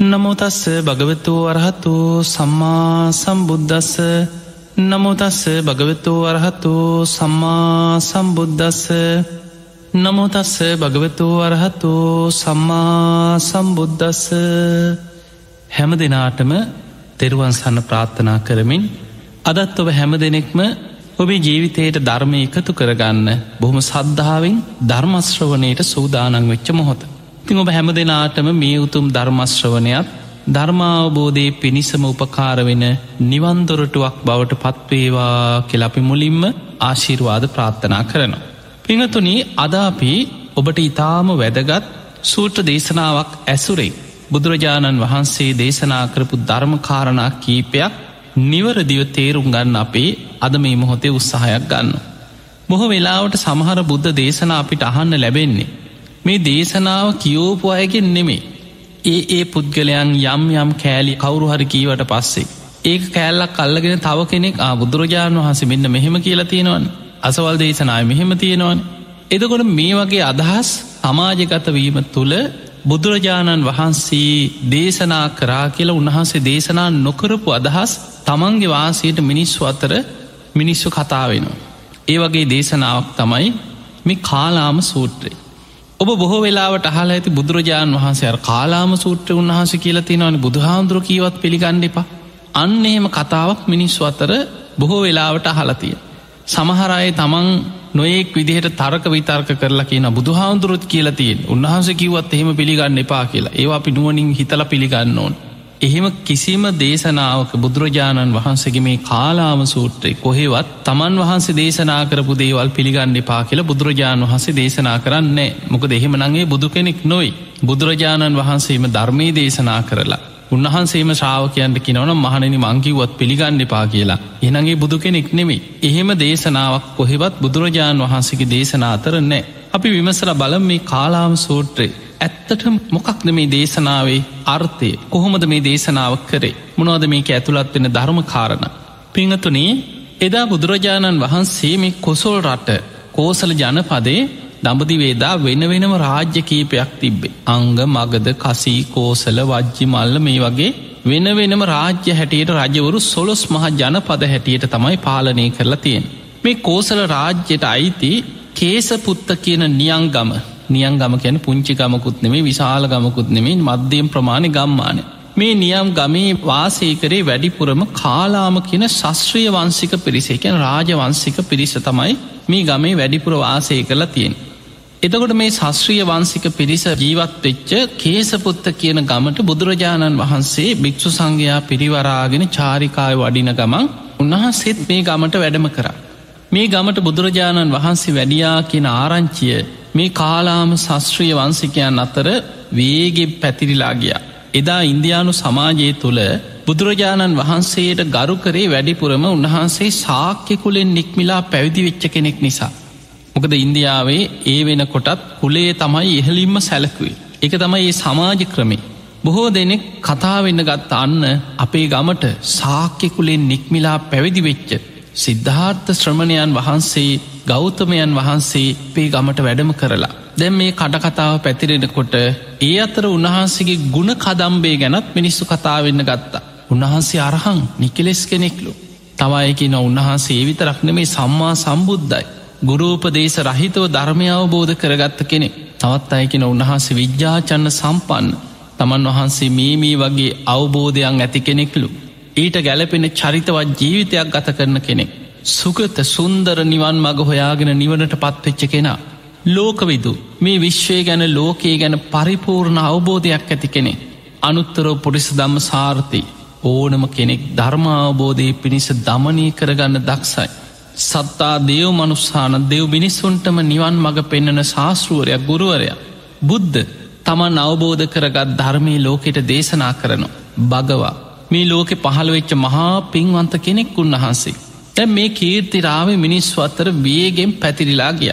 නමුතස්ස භගවතු වරහතු සම්මා සම්බුද්ධස්ස නමුතස්ස භගවතු වරහතු සම්මා සම්බුද්ධස්ස නමුතස්ස භගවතු වරහතු සම්මා සම්බුද්ධස්ස හැම දෙනාටම තෙරුවන් සන්න ප්‍රාර්ථනා කරමින් අදත් ඔබ හැම දෙනෙක්ම ඔබේ ජීවිතයට ධර්මය එකතු කරගන්න බොහොම සද්ධාවෙන් ධර්මශ්‍රවනයට සූදානං වෙච්ච මොහොත. තිං ඔබ හැම දෙනාටම මේ උතුම් ධර්මශ්‍රවනයක් ධර්මාවබෝධය පිණිසම උපකාරවෙන නිවන්දොරටුවක් බවට පත්වේවා කෙලපි මුලින්ම ආශිර්වාද ප්‍රාර්ථනා කරනවා. පිනතුනි අදාපි ඔබට ඉතාම වැදගත් සූට්‍ර දේශනාවක් ඇසුරේ බුදුරජාණන් වහන්සේ දේශනා කරපු ධර්මකාරණා කීපයක් නිවරදිව තේරුම් ගන්න අපේ අද මේ මොහොතේ උත්සාහයක් ගන්න. බොහෝ වෙලාවට සමහර බුද්ධ දේශනා අපිට අහන්න ලැබෙන්නේ. මේ දේශනාව කියෝපු අයගෙන් නෙමේ. ඒ ඒ පුද්ගලයන් යම් යම් කෑලි කවුරු හරි කීවට පස්සේ. ඒක කෑල්ලක් කල්ලගෙන තව කෙනෙක් ආ බුදුරජාණන් වහස මෙන්න මෙහෙම කියලා තියෙනවන් අසවල් දේශනාය මෙහෙම තියෙනවන්. එදකොට මේ වගේ අදහස් සමාජගත වීම තුළ බුදුරජාණන් වහන්සේ දේශනා කරා කියලා උන්වහන්සේ දේශනා නොකරපු අදහස් තමන්ගේ වාසයට මිනිස්සු අතර මිනිස්සු කතාවෙනවා. ඒ වගේ දේශනාවක් තමයි මේ කාලාම සූත්‍රය. ඔබ බොහෝ වෙලාවට අහලා ඇති බුදුරජාණන් වහන්සේ කාලාම සූත්‍ර උන්වහස කියලා තියෙනවන බුදුහාන්දුර කීවත් පිළිගන්න එපා. අන්න එහෙම කතාවක් මිනිස්සු අතර බොහෝ වෙලාවට අහලතිය. සමහරය තමන් නොයෙක් විදිහට තරක විතර්ක කරලා කියන බුදුහාන්දුරුත් කියලා තියෙන් උන්වහන්ස කිවත් එහෙම පිළිගන්න එපා කියලා ඒවා අපි නුවනින් හිතල පිළිගන්න ඕන් එහෙම කිසිම දේශනාවක බුදුරජාණන් වහන්සගේ මේ කාලාම සූත්‍රය කොහෙවත් තමන් වහන්සේ දේශනා කරපු දේවල් පිළිගන්න එපා කියලා බුදුරජාණන් වහන්සේ දේශනා කරන්නේ මොක දෙහෙම නගේ බුදු කෙනෙක් නොයි බුදුරජාණන් වහන්සේම ධර්මය දේශනා කරලා උන්වහන්සේම ශ්‍රාවකයන්ට කිනවන මහණනි මංකිව්වත් පිළිගන්න එපා කියලා. එනගේ බුදු කෙනෙක් නෙමේ එහෙම දේශනාවක් කොහෙවත් බුදුරජාණන් වහන්සේගේ දේශනා අතරනෑ අපි විමසර බලම් මේ කාලාම සූත්‍රයේ ඇත්තට මොකක්ද මේ දේශනාවේ අර්ථය කොහොමද මේ දේශනාව කරේ මොනවද මේක ඇතුළත් වෙන ධර්ම කාරණ. පිංහතුනේ එදා බුදුරජාණන් වහන්සේ මේ කොසොල් රට කෝසල ජනපදේ දඹදිවේදා වෙන වෙනම රාජ්‍ය කීපයක් තිබ්බේ. අංග මගද කසී කෝසල වජ්ජි මල්ල මේ වගේ වෙන වෙනම රාජ්‍ය හැටියට රජවරු සොලොස් මහ ජනපද හැටියට තමයි පාලනය කරලා තියෙන්. මේ කෝසල රාජ්‍යයට අයිති කේසපුත්ත කියන නියංගම නියන් ගම කියන පුංචි ගමකුත් නෙමේ විශාල ගමකුත් නෙමේ මධ්‍යම් ප්‍රමාණය ගම්මානය. මේ නියම් ගමේ වාසේකරේ වැඩිපුරම කාලාම කියන ශස්ත්‍රිය වන්සික පිරිසේකැන රාජවන්සික පිරිස තමයි මේ ගමේ වැඩිපුර වාසය කරලා තියෙන්. එතකොට මේ ශස්ත්‍රිය වන්සික පිරිස ජීවත් වෙච්ච කේසපුත්ත කියන ගමට බුදුරජාණන් වහන්සේ භික්‍ෂු සංඝයා පිරිවරාගෙන චාරිකාය වඩින ගමන් උන්වහන්සෙත් මේ ගමට වැඩම කරා. මේ ගමට බුදුරජාණන් වහන්සේ වැඩියා කියන ආරංචිය මේ කාලාම ශස්ත්‍රිය වන්සිකයන් අතර වේගෙ පැතිරිලා ගියා. එදා ඉන්දයානු සමාජය තුළ බුදුරජාණන් වහන්සේට ගරු කරේ වැඩිපුරම උන්වහන්සේ සාක්‍යකුලෙන් නික්මිලා පැවිදි වෙච්ච කෙනෙක් නිසා. මොකද ඉන්දියාවේ ඒ වෙන කොටත් කුලේ තමයි ඉහලින්ම සැලකුවේ. එක තමයි ඒ සමාජ ක්‍රමේ. බොහෝ දෙනෙක් කතාවෙන්න ගත්ත අන්න අපේ ගමට සාක්‍යකුලෙන් නික්මිලා පැවිදි වෙච්ච සිද්ධාර්ථ ශ්‍රමණයන් වහන්සේ ගෞතමයන් වහන්සේ පේ ගමට වැඩම කරලා. දැම් මේ කටකතාව පැතිරෙනකොට ඒ අතර උන්වහන්සේගේ ගුණ කදම්බේ ගැනත් මිනිස්සු කතාවෙන්න ගත්තා. උන්වහන්සේ අරහං නිකෙලෙස් කෙනෙක්ලු. තවයකි නො උන්වහන්සේ විතරක්න මේ සම්මා සම්බුද්ධයි. ගුරූපදේශ රහිතව ධර්මය අවබෝධ කරගත්ත කෙනෙ. තවත් අයකෙන උන්වහන්සේ විද්‍යාචන්න සම්පන්න. තමන් වහන්සේ මේ මේ වගේ අවබෝධයන් ඇති කෙනෙක්ලු. ඊට ගැලපෙන චරිතවත් ජීවිතයක් ගත කරන කෙනෙක්. සුගත සුන්දර නිවන් මග හොයාගෙන නිවනට පත්වෙච්ච කෙනා. ලෝකවිදු මේ විශ්වය ගැන ලෝකයේ ගැන පරිපූර්ණ අවබෝධයක් ඇති කෙනෙ. අනුත්තරෝ පුරිස දම්ම සාර්ථී ඕනම කෙනෙක් ධර්මාවබෝධය පිණිස දමනී කරගන්න දක්සයි. සත්තා දේව මනුස්සාන දෙව් මිනිස්සුන්ටම නිවන් මඟ පෙන්නන ශාස්ෘුවරයක් ගුරුවරයක්. බුද්ධ තමන් අවබෝධ කරගත් ධර්මී ලෝකෙට දේශනා කරනවා. භගවා මේ ලෝකෙ පහළවෙච්ච මහා පින්වන්ත කෙනෙක් උන්වහන්සේ. තැ මේ කීර්තිරාව මිනිස්සු අත්තර වේගෙන් පැතිරිලා ගිය.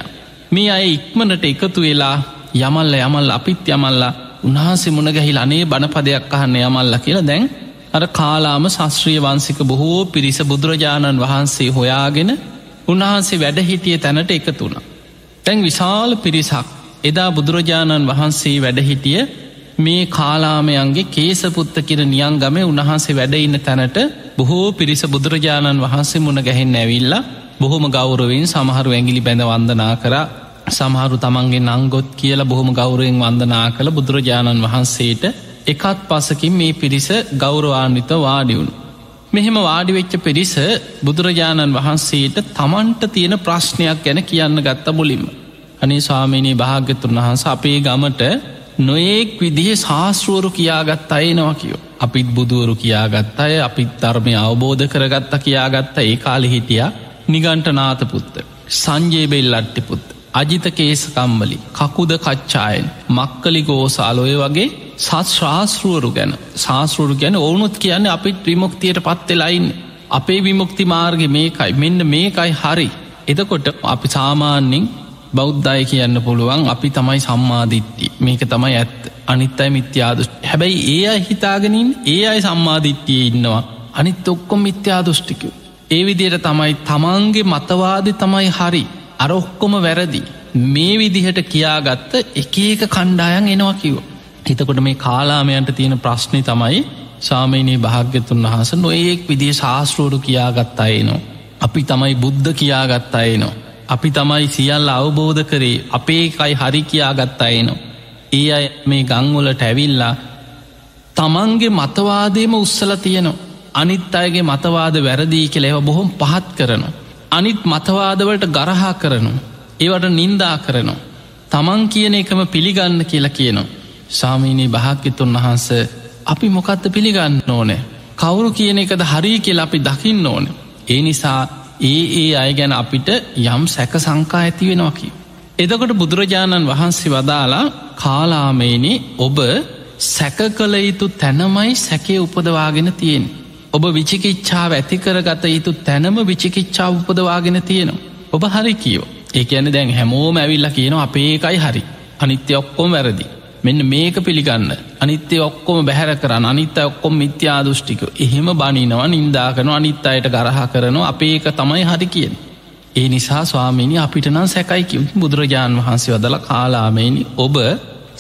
මේ අය ඉක්මනට එකතු වෙලා යමල්ල යමල් අපිත් යමල්ලා උන්හන්සේ මුණගැහිල් අනේ බණපදයක් අහන්න යමල්ල කියලා දැන් අර කාලාම ශස්ත්‍රිය වන්සික බොහෝ පිරිස බුදුරජාණන් වහන්සේ හොයාගෙන උන්වහන්සේ වැඩහිටිය තැනට එකතුුණ. තැන් විශාල පිරිසක් එදා බුදුරජාණන් වහන්සේ වැඩහිටිය මේ කාලාමයන්ගේ කේසපුත්ත කිර නියන් ගම උන්වහන්සේ වැඩඉන්න තැනට බොහෝ පිරිස බුදුරජාණන් වහන්සේ මුණ ගැහෙන් ඇවිල්ලා බොහොම ගෞරවෙන් සමහරු ඇගිලි බැඳ වන්දනා කර සමහරු තමන්ගේ නංගොත් කියලා බොහොම ගෞරයෙන් වන්දනා කළ බුදුරජාණන් වහන්සේට එකත් පසකින් මේ පිරිස ගෞරවාන්විත වාඩිවුණු. මෙහෙම වාඩිවෙච්ච පිරිස බුදුරජාණන් වහන්සේට තමන්ට තියෙන ප්‍රශ්නයක් ගැන කියන්න ගත්ත මුලින්ම. අනේ ස්වාමිනී භාග්‍යතුන් වහන්ස අපේ ගමට නොයෙක් විදිහ ශාස්ෘුවරු කියාගත් අයනවා කියෝ. අපිත් බුදුවරු කියාගත් අය අපිත් ධර්මය අවබෝධ කරගත්ත කියාගත්ත ඒ කාලි හිටිය නිගන්ට නාතපුත්ත. සංජේබෙල් අට්ටිපුත්ත. අජිත කේසකම්බලි කකුද කච්චායෙන් මක්කලි ගෝසාලොය වගේ සත් ශාස්ෘුවරු ගැන ශාස්ෘුරු ගැන ඕනුත් කියන්නේ අපිත් විමුක්තියට පත්වෙලයින් අපේ විමුක්ති මාර්ග මේකයි මෙන්න මේකයි හරි එදකොට අපි සාමාන්‍යෙන් බෞද්ධය කියන්න පුළුවන් අපි තමයි සම්මාධිට්ටි මේක තමයි ඇත් අනිත් අයි මිත්‍යාදුෂ් හැබැයි ඒ අයි හිතාගෙනින් ඒ අයි සම්මාධිට්ටිය ඉන්නවා. අනිත් ඔක්කොම් මිත්‍යාදුෂ්ටිකු ඒ විදියට තමයි තමන්ගේ මතවාද තමයි හරි. අරොක්කොම වැරදි. මේ විදිහට කියාගත්ත එක ඒක කණ්ඩායන් එනවා කිවෝ හිතකොට මේ කාලාමයන්ට තියෙන ප්‍රශ්නය තමයි සාමීනී භාග්‍යතුන් වහස නොඒෙක් විදිේ ශාස්ත්‍රෝඩු කියාගත් අයනවා. අපි තමයි බුද්ධ කියාගත් අයනවා. අපි තමයි සියල්ල අවබෝධ කරේ අපේ එකයි හරි කියාගත් අයනවා. ඒ අය මේ ගංවලට ඇවිල්ලා තමන්ගේ මතවාදේම උත්සල තියනවා. අනිත් අයගේ මතවාද වැරදිී කෙළෙව බොහොම පහත් කරනවා. අනිත් මතවාදවලට ගරහා කරනු. ඒවට නින්දා කරනවා. තමන් කියන එකම පිළිගන්න කියලා කියනවා. ශාමීනී භාක්‍යතුන් වහන්ස අපි මොකත්ත පිළිගන්න ඕනෑ. කවුරු කියන එකද හරි කියල අපි දකින්න ඕන. ඒ නිසා ඒ ඒ අය ගැන අපිට යම් සැක සංකා ඇති වෙනවාකි. එදකොට බුදුරජාණන් වහන්සේ වදාලා කාලාමේනි ඔබ සැක කළ යුතු තැනමයි සැකේ උපදවාගෙන තියෙන්. ඔබ විචිකිච්ඡාව ඇතිකර ගත යුතු තැනම විචිකිච්ඡාව උපදවාගෙන තියෙනවා. ඔබ හරි කියෝ ඒ ඇන දැන් හැමෝම ඇවිල්ල කියන අපේ එකයි හරි අනිත්‍ය ඔක්කොම වැරදි. මෙන්න මේක පිළිගන්න අනිත්‍ය ඔක්කොම බැහැර කරන්න අනිත්ත ඔක්කොම් මිත්‍යා දෘෂ්ටික එහෙම බනිනවා නින්දාකන අනිත් අයට ගරහ කරනවා අපේ එක තමයි හරි කියෙන්. ඒ නිසා ස්වාමිනි අපිට නම් සැකයිකි බුදුරජාණන් වහන්සේ වදල කාලාමේනි ඔබ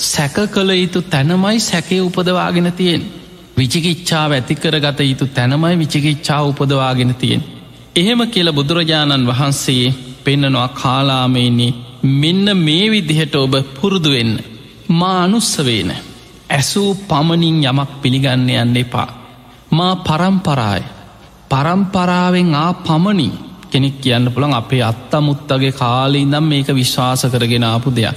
සැක කළ යුතු තැනමයි සැකේ උපදවාගෙන තියෙන්. විචිකිච්ඡාව ඇතිකර ගත යුතු තැනමයි විචිකිච්ඡා උපදවාගෙන තියෙන්. එහෙම කියල බුදුරජාණන් වහන්සේ පෙන්නනවා කාලාමේනි මෙන්න මේ විදිහට ඔබ පුරුදුවෙන්න. මා අනුස්සවේන ඇසූ පමණින් යමක් පිළිගන්න යන්න එපා. මා පරම්පරාය පරම්පරාවෙන් ආ පමණින් කෙනෙක් කියන්න පුළන් අපේ අත්තමුත්තගේ කාලේ ඉදම් මේක විශ්වාස කරගෙන ආපු දෙයක්.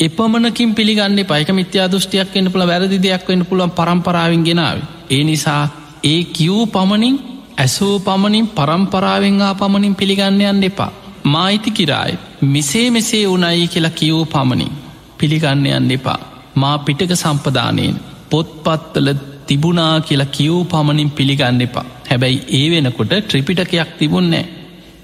එපමණකින් පිළිගන්න පයික මිත්‍යා දෘෂ්ටියක් එන්න පුළ වැරදි දෙයක් වෙන්න පුළුවන් පරම්පරාවෙන් ගෙනාව. ඒ නිසා ඒ කිව් පමණින් ඇසූ පමණින් පරම්පරාවෙන් ආ පමණින් පිළිගන්න යන්න එපා. මායිති කිරායි මෙසේ මෙසේ වනයි කියලා කිව් පමණින්. පිළිගන්න යන්න එපා. මා පිටක සම්පදානයෙන් පොත්පත්වල තිබුණා කියලා කියව් පමණින් පිළිගන්න එපා. හැබැයි ඒ වෙනකොට ත්‍රිපිටකයක් තිබුන්නෑ.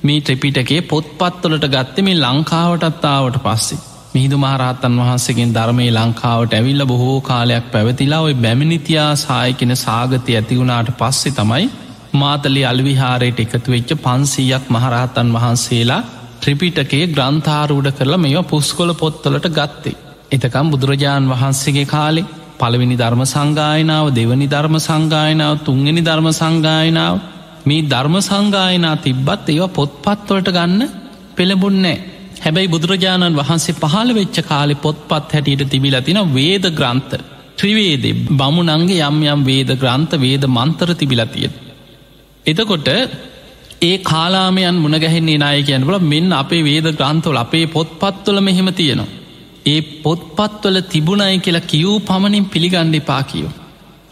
මේ ත්‍රිපිටකේ පොත්පත්වලට ගත්තේ මේ ලංකාවටත්තාවට පස්සේ. මිහිදු මහරහත්තන් වහන්සේගෙන් ධර්මය ලංකාවට ඇවිල්ල බොහෝ කාලයක් පැවතිලා ඔයි බැමිනිතියා සායකෙන සාගතය ඇතිවුණාට පස්සේ තමයි මාතලි අල්විහාරයට එකතු වෙච්ච පන්සීයක් මහරහතන් වහන්සේලා ත්‍රිපිටකේ ග්‍රන්ථාරූඩ කරලා මෙවා පුස්කොල පොත්තලට ගත්තේ. එතකම් බුදුරජාණන් වහන්සේගේ කාලේ පළවෙනි ධර්ම සංගායනාව දෙවනි ධර්ම සංගායනාව තුන්ගනි ධර්ම සංගායනාව මේ ධර්ම සංගායනා තිබ්බත් ඒවා පොත්පත්වලට ගන්න පෙළබුන්නෑ. හැබැයි බුදුරජාණන් වහන්සේ පහළ වෙච්ච කාලෙ පොත්පත් හැටියට තිබිලා තින වේද ග්‍රන්ථ ත්‍රිවේදේ බමුණන්ගේ යම් යම් වේද ග්‍රන්ථ වේද මන්තර තිබිලතිය. එතකොට ඒ කාලාමයන් මුණගැහෙන්නේ නාය කියනවල මෙන්න අපේ වේද ග්‍රන්ථවල අපේ පොත්පත්වල මෙහෙම තියෙනවා. ඒ පොත්පත්වල තිබුණයි කියලා කියවූ පමණින් පිළිගණ්ඩ එපා කියෝ.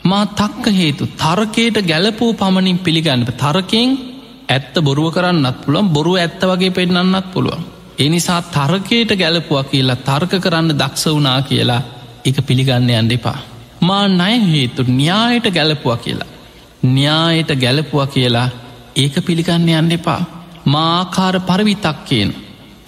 මා තක්ක හේතු තර්කයට ගැලපූ පමණින් පිළිගන්නප තරකෙන් ඇත්ත බොරුව කරන්නත් පුළුවන් බොරු ඇත්ත වගේ පෙන්න්නන්නත් පුළුවන්. එනිසා තර්කයට ගැලපුවා කියලා තර්ක කරන්න දක්ෂ වනා කියලා එක පිළිගන්න යන්න එපා. මා නය හේතු න්‍යායට ගැලපුවා කියලා. න්‍යායට ගැලපුවා කියලා ඒක පිළිගන්න යන්න එපා. මාආකාර පරවිතක්කයෙන්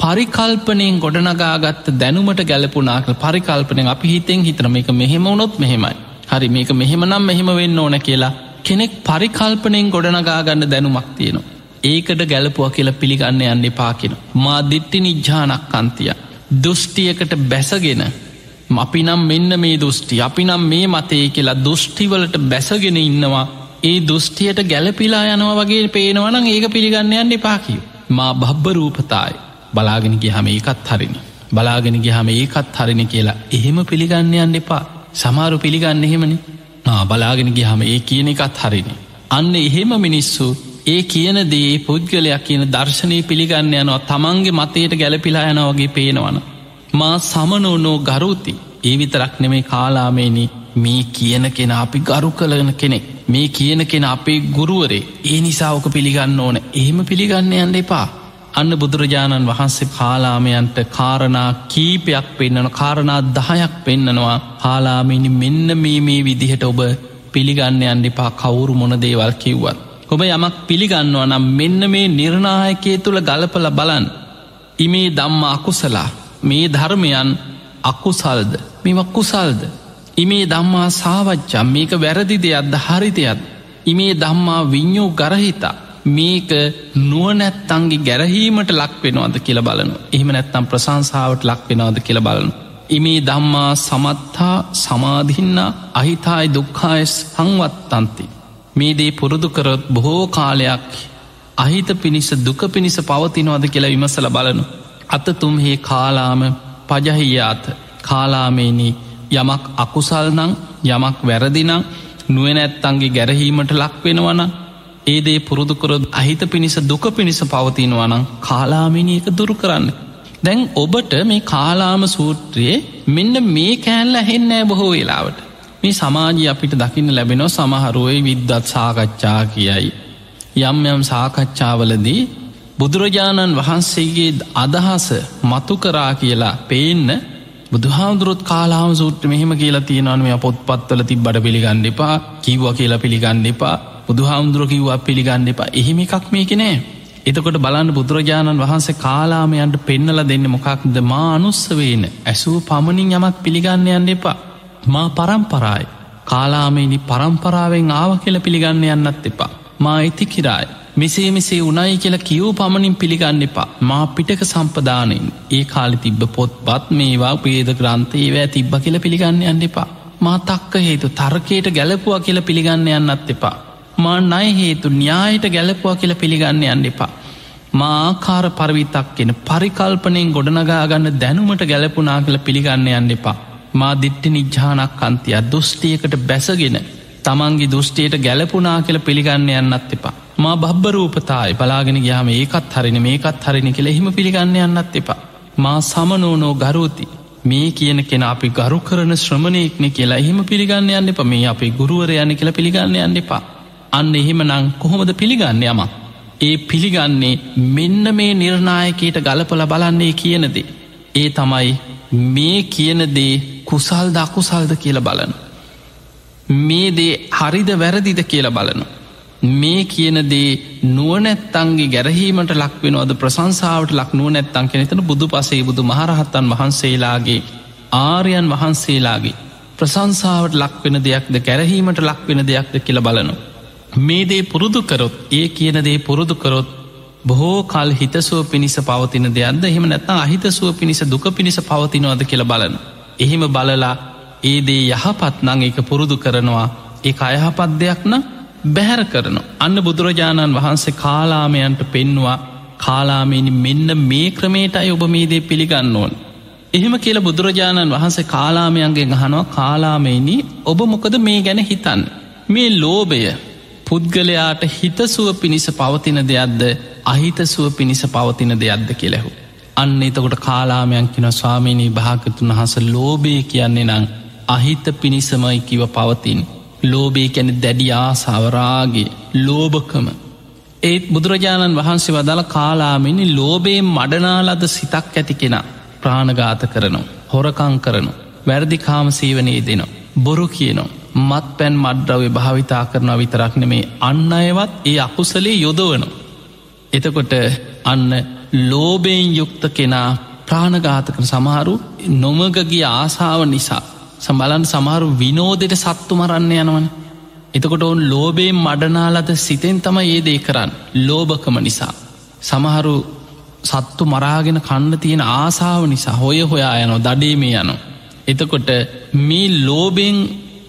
පරිකල්පනයෙන් ගොඩනගාගත්ත දැනුමට ගැලපුනාක පරිකල්පනය අපි හිතෙන් හිතන මේක මෙහෙම වුණොත් මෙහෙමයි. හරි මේක මෙහෙම නම් මෙහෙම වෙන්න ඕන කියලා කෙනෙක් පරිකල්පනයෙන් ගොඩනගාගන්න දැනුමක් තියෙනවා. ඒකට ගැලපුව කියලා පිළිගන්න යන්න එපාකෙන. මා දිට්ටි නිජ්ජානක් අන්තිය. දෘෂ්ටියකට බැසගෙන අපි නම් මෙන්න මේ දෘෂ්ටි අපි නම් මේ මතේ කියලා දෘෂ්ටිවලට බැසගෙන ඉන්නවා ඒ දෘෂ්ටියට ගැලපිලා යනවා වගේ පේනවනම් ඒක පිළිගන්නයන්න එපාකිව. මා බබ්බ රූපතායි බලාගෙන ගිහම ඒකත් හරිනි. බලාගෙන ගිහම ඒකත් හරිනි කියලා එහෙම පිළිගන්නයන්න එපා. සමාරු පිළිගන්න එහෙමනි. බලාගෙන ගිහම ඒ කියන එකත් හරිනි. අන්න එහෙම මිනිස්සු ඒ කියන දේ පුද්ගලයක් කියන දර්ශනය පිළිගන්න යනවා තමන්ගේ මතයට ගැලපිලා යන වගේ පේනවන. මා සමනෝනෝ ගරුති. ඒ විතරක් නෙමේ කාලාමේනි මේ කියන කෙන අපි ගරු කලන කෙනෙක්. මේ කියන කෙන අපේ ගුරුවරේ. ඒ නිසාවක පිළිගන්න ඕන. එහෙම පිළිගන්න යන්න එපා. අන්න බුදුරජාණන් වහන්සේ කාලාමයන්ට කාරණා කීපයක් පෙන්න්නන කාරණා දහයක් පෙන්නනවා කාලාමිනි මෙන්න මේ මේ විදිහට ඔබ පිළිගන්න යන්න එපා කවුරු මොන දේවල් කිව්වත්. ඔබ යමක් පිළිගන්නවා නම් මෙන්න මේ නිර්ණායකය තුළ ගලපල බලන්. ඉමේ දම්ම අකුසලා මේ ධර්මයන් අකුසල්ද මෙම කුසල්ද. ඉමේ දම්මා සාවච්චම් මේක වැරදි දෙයක්ද හරි දෙයක්. ඉමේ දම්මා විඤ්ඥෝ ගරහිතා මේක නුවනැත්තන්ගේ ගැරහීමට ලක්වෙනවාද කියල බලනු එහෙම නැත්තම් ප්‍රසංසාාවට ලක්වෙනවාද කියල බලනු. ඉමේ දම්මා සමත්තා සමාධින්න අහිතායි දුක්ඛාය සංවත්තන්ති. මේ දේ පුරුදුකරොත් බොහෝ කාලයක් අහිත පිණිස දුක පිණිස පවතිනවාද කියලා විමසල බලනු. අතතුම් හේ කාලාම පජහියාත කාලාමේනී යමක් අකුසල්නං යමක් වැරදිනං නුවනැත්තන්ගේ ගැරහීමට ලක්වෙනවන ඒදේ පුරුදුකරොත් අහිත පිණිස දුක පිණිස පවතිනවනං කාලාමිනි එක දුරු කරන්න. දැන් ඔබට මේ කාලාම සූත්‍රයේ මෙන්න මේ කෑල්ල හෙන්නෑ බොහෝ වෙලාවට. මේ සමාජී අපිට දකින්න ලැබෙනෝ සමහරුවයි විද්දත් සාකච්ඡා කියයි. යම් යම් සාකච්ඡාවලදී බුදුරජාණන් වහන්සේගේ අදහස මතු කරා කියලා පේන්න බුදුහාමුදුරුත් කාලාම සූත්‍ර මෙහෙම කියලා තියෙනවන මේ පොත්පත්වල තිබ්බට පිළිගන්න එපා කිව්ව කියලා පිළිගන්න එපා. බුදුහාමුදුරුව කිව්වා පිළිගන්න එපා. එහෙම එකක් මේක නෑ. එතකොට බලන්න බුදුරජාණන් වහන්සේ කාලාමයන්ට පෙන්නල දෙන්න මොකක්ද? මා අනුස්සවේන. ඇසූ පමණින් යමක් පිළිගන්න යන්න එපා. මා පරම්පරායි කාලාමේනි පරම්පරාවෙන් ආව කියල පිළිගන්න යන්නත් එපා. මා ඇති කිරායි. මෙසේ මෙසේ උනයි කියලා කිව් පමණින් පිළිගන්න එපා. මා පිටක සම්පදානයෙන් ඒ කාලි තිබ්බ පොත් බත් මේවා පේද ග්‍රන්ථ ඒවෑ තිබ්බ කියල පිළිගන්න යන්න එපා. මා තක්ක හේතු තර්කයට ගැලපුවා කියල පිළිගන්න යන්නත් එපා. මා නය හේතු න්‍යායට ගැලපුවා කියල පිළිගන්න යන්න එපා. මා ආකාර පරවිතක් කෙන පරිකල්පනයෙන් ගොඩනගාගන්න දැනුමට ගැලපුනා කළ පිළිගන්න යන්න එපා. මා දිට්ටි නිජ්ජානක් අන්තිය දෘෂ්ටියකට බැසගෙන තමන්ගේ දෘෂ්ටියට ගැලපුනා කියල පිළිගන්න යන්නත් එපා. මා බබ්බරූපතායි බලාගෙන ගයාම ඒකත් හරින මේකත් හරිනි කෙළ එහෙම පිළිගන්න යන්නත් එපා. මා සමනෝනෝ ගරුති. මේ කියන කෙන අපි ගරු කරන ශ්‍රමණයෙක්න කියලා එහෙම පිළිගන්න යන්න එප. මේ අපේ ගුරුවර යන්න කියලා පිළිගන්න යන්න එපා. අන්න එහෙම නං කොහොමද පිළිගන්න යම ඒ පිළිගන්නේ මෙන්න මේ නිර්ණායකයට ගලපල බලන්නේ කියනදේ. ඒ තමයි මේ කියනදේ කුසල් දකුසල්ද කියල බලන. මේ දේ හරිද වැරදිද කියලා බලනු. මේ කියනදේ නුවනැත්තන්ගේ ගැරහීමට ලක්වෙනවද ප්‍රසංසාාවට ලක් නුවනැත්තන් කෙනෙතන බුදු පසේ බුදු මහරහත්තන් වහන්සේලාගේ ආරයන් වහන්සේලාගේ ප්‍රසංසාාවට ලක්වෙන දෙයක්ද ගැරහීමට ලක්වෙන දෙයක්ද කියල බලනු. මේ දේ පුරුදු කරොත් ඒ කියන දේ පුරුදු කරොත් බොහෝ කල් හිතසුව පිණිස පවතින දෙයක්ද එහෙම නැත්තා අහිතසුව පිණිස දුක පිණිස පවතිනවද කියල බලන. එහෙම බලලා ඒ දේ යහපත් නං එක පුරුදු කරනවා ඒ අයහපත් දෙයක් නම් බැහැර කරන අන්න බුදුරජාණන් වහන්සේ කාලාමයන්ට පෙන්වා කාලාමේනි මෙන්න මේ ක්‍රමේටයි ඔබ මේදේ පිළිගන්න ඕන්. එහෙම කියල බුදුරජාණන් වහන්සේ කාලාමයන්ගේ ගහනවා කාලාමේනි ඔබ මොකද මේ ගැන හිතන්න. මේ ලෝභය පුද්ගලයාට හිතසුව පිණිස පවතින දෙයක්ද අහිතසුව පිණිස පවතින දෙයක්ද කෙලෙහු. අන්න එතකොට කාලාමයන් කින ස්වාමීණී භාකතුන් හස ලෝභය කියන්නේ නං අහිත පිණිසමයි කිව පවතින්. ලෝබේ කැනෙ දැඩි ආසාවරාගේ ලෝභකම ඒත් බුදුරජාණන් වහන්සේ වදල කාලාමිනි ලෝබේ මඩනාලද සිතක් ඇති කෙන ප්‍රාණගාත කරනු හොරකං කරනු වැරදිකාම සීවනයේ දෙනවා බොරු කියනවා මත් පැන් මඩ්‍රවය භාවිතා කරනවා විතරක් නෙමේ අන්න අයවත් ඒ අකුසලේ යොදවනු එතකොට අන්න ලෝබයෙන් යුක්ත කෙනා ප්‍රාණගාතකන සමහරු නොමගගේ ආසාාව නිසා සම්බලන් සමහරු විනෝදෙට සත්තු මරන්න යනවන. එතකොට ඔවුන් ලෝබේ මඩනාලද සිතෙන් තම ඒ දේ කරන්න ලෝභකම නිසා. සමහරු සත්තු මරාගෙන කන්න තියෙන ආසාාව නිසා හොය හොයා යනො දඩේ මේ යනු. එතකොට මේ ලෝබෙන්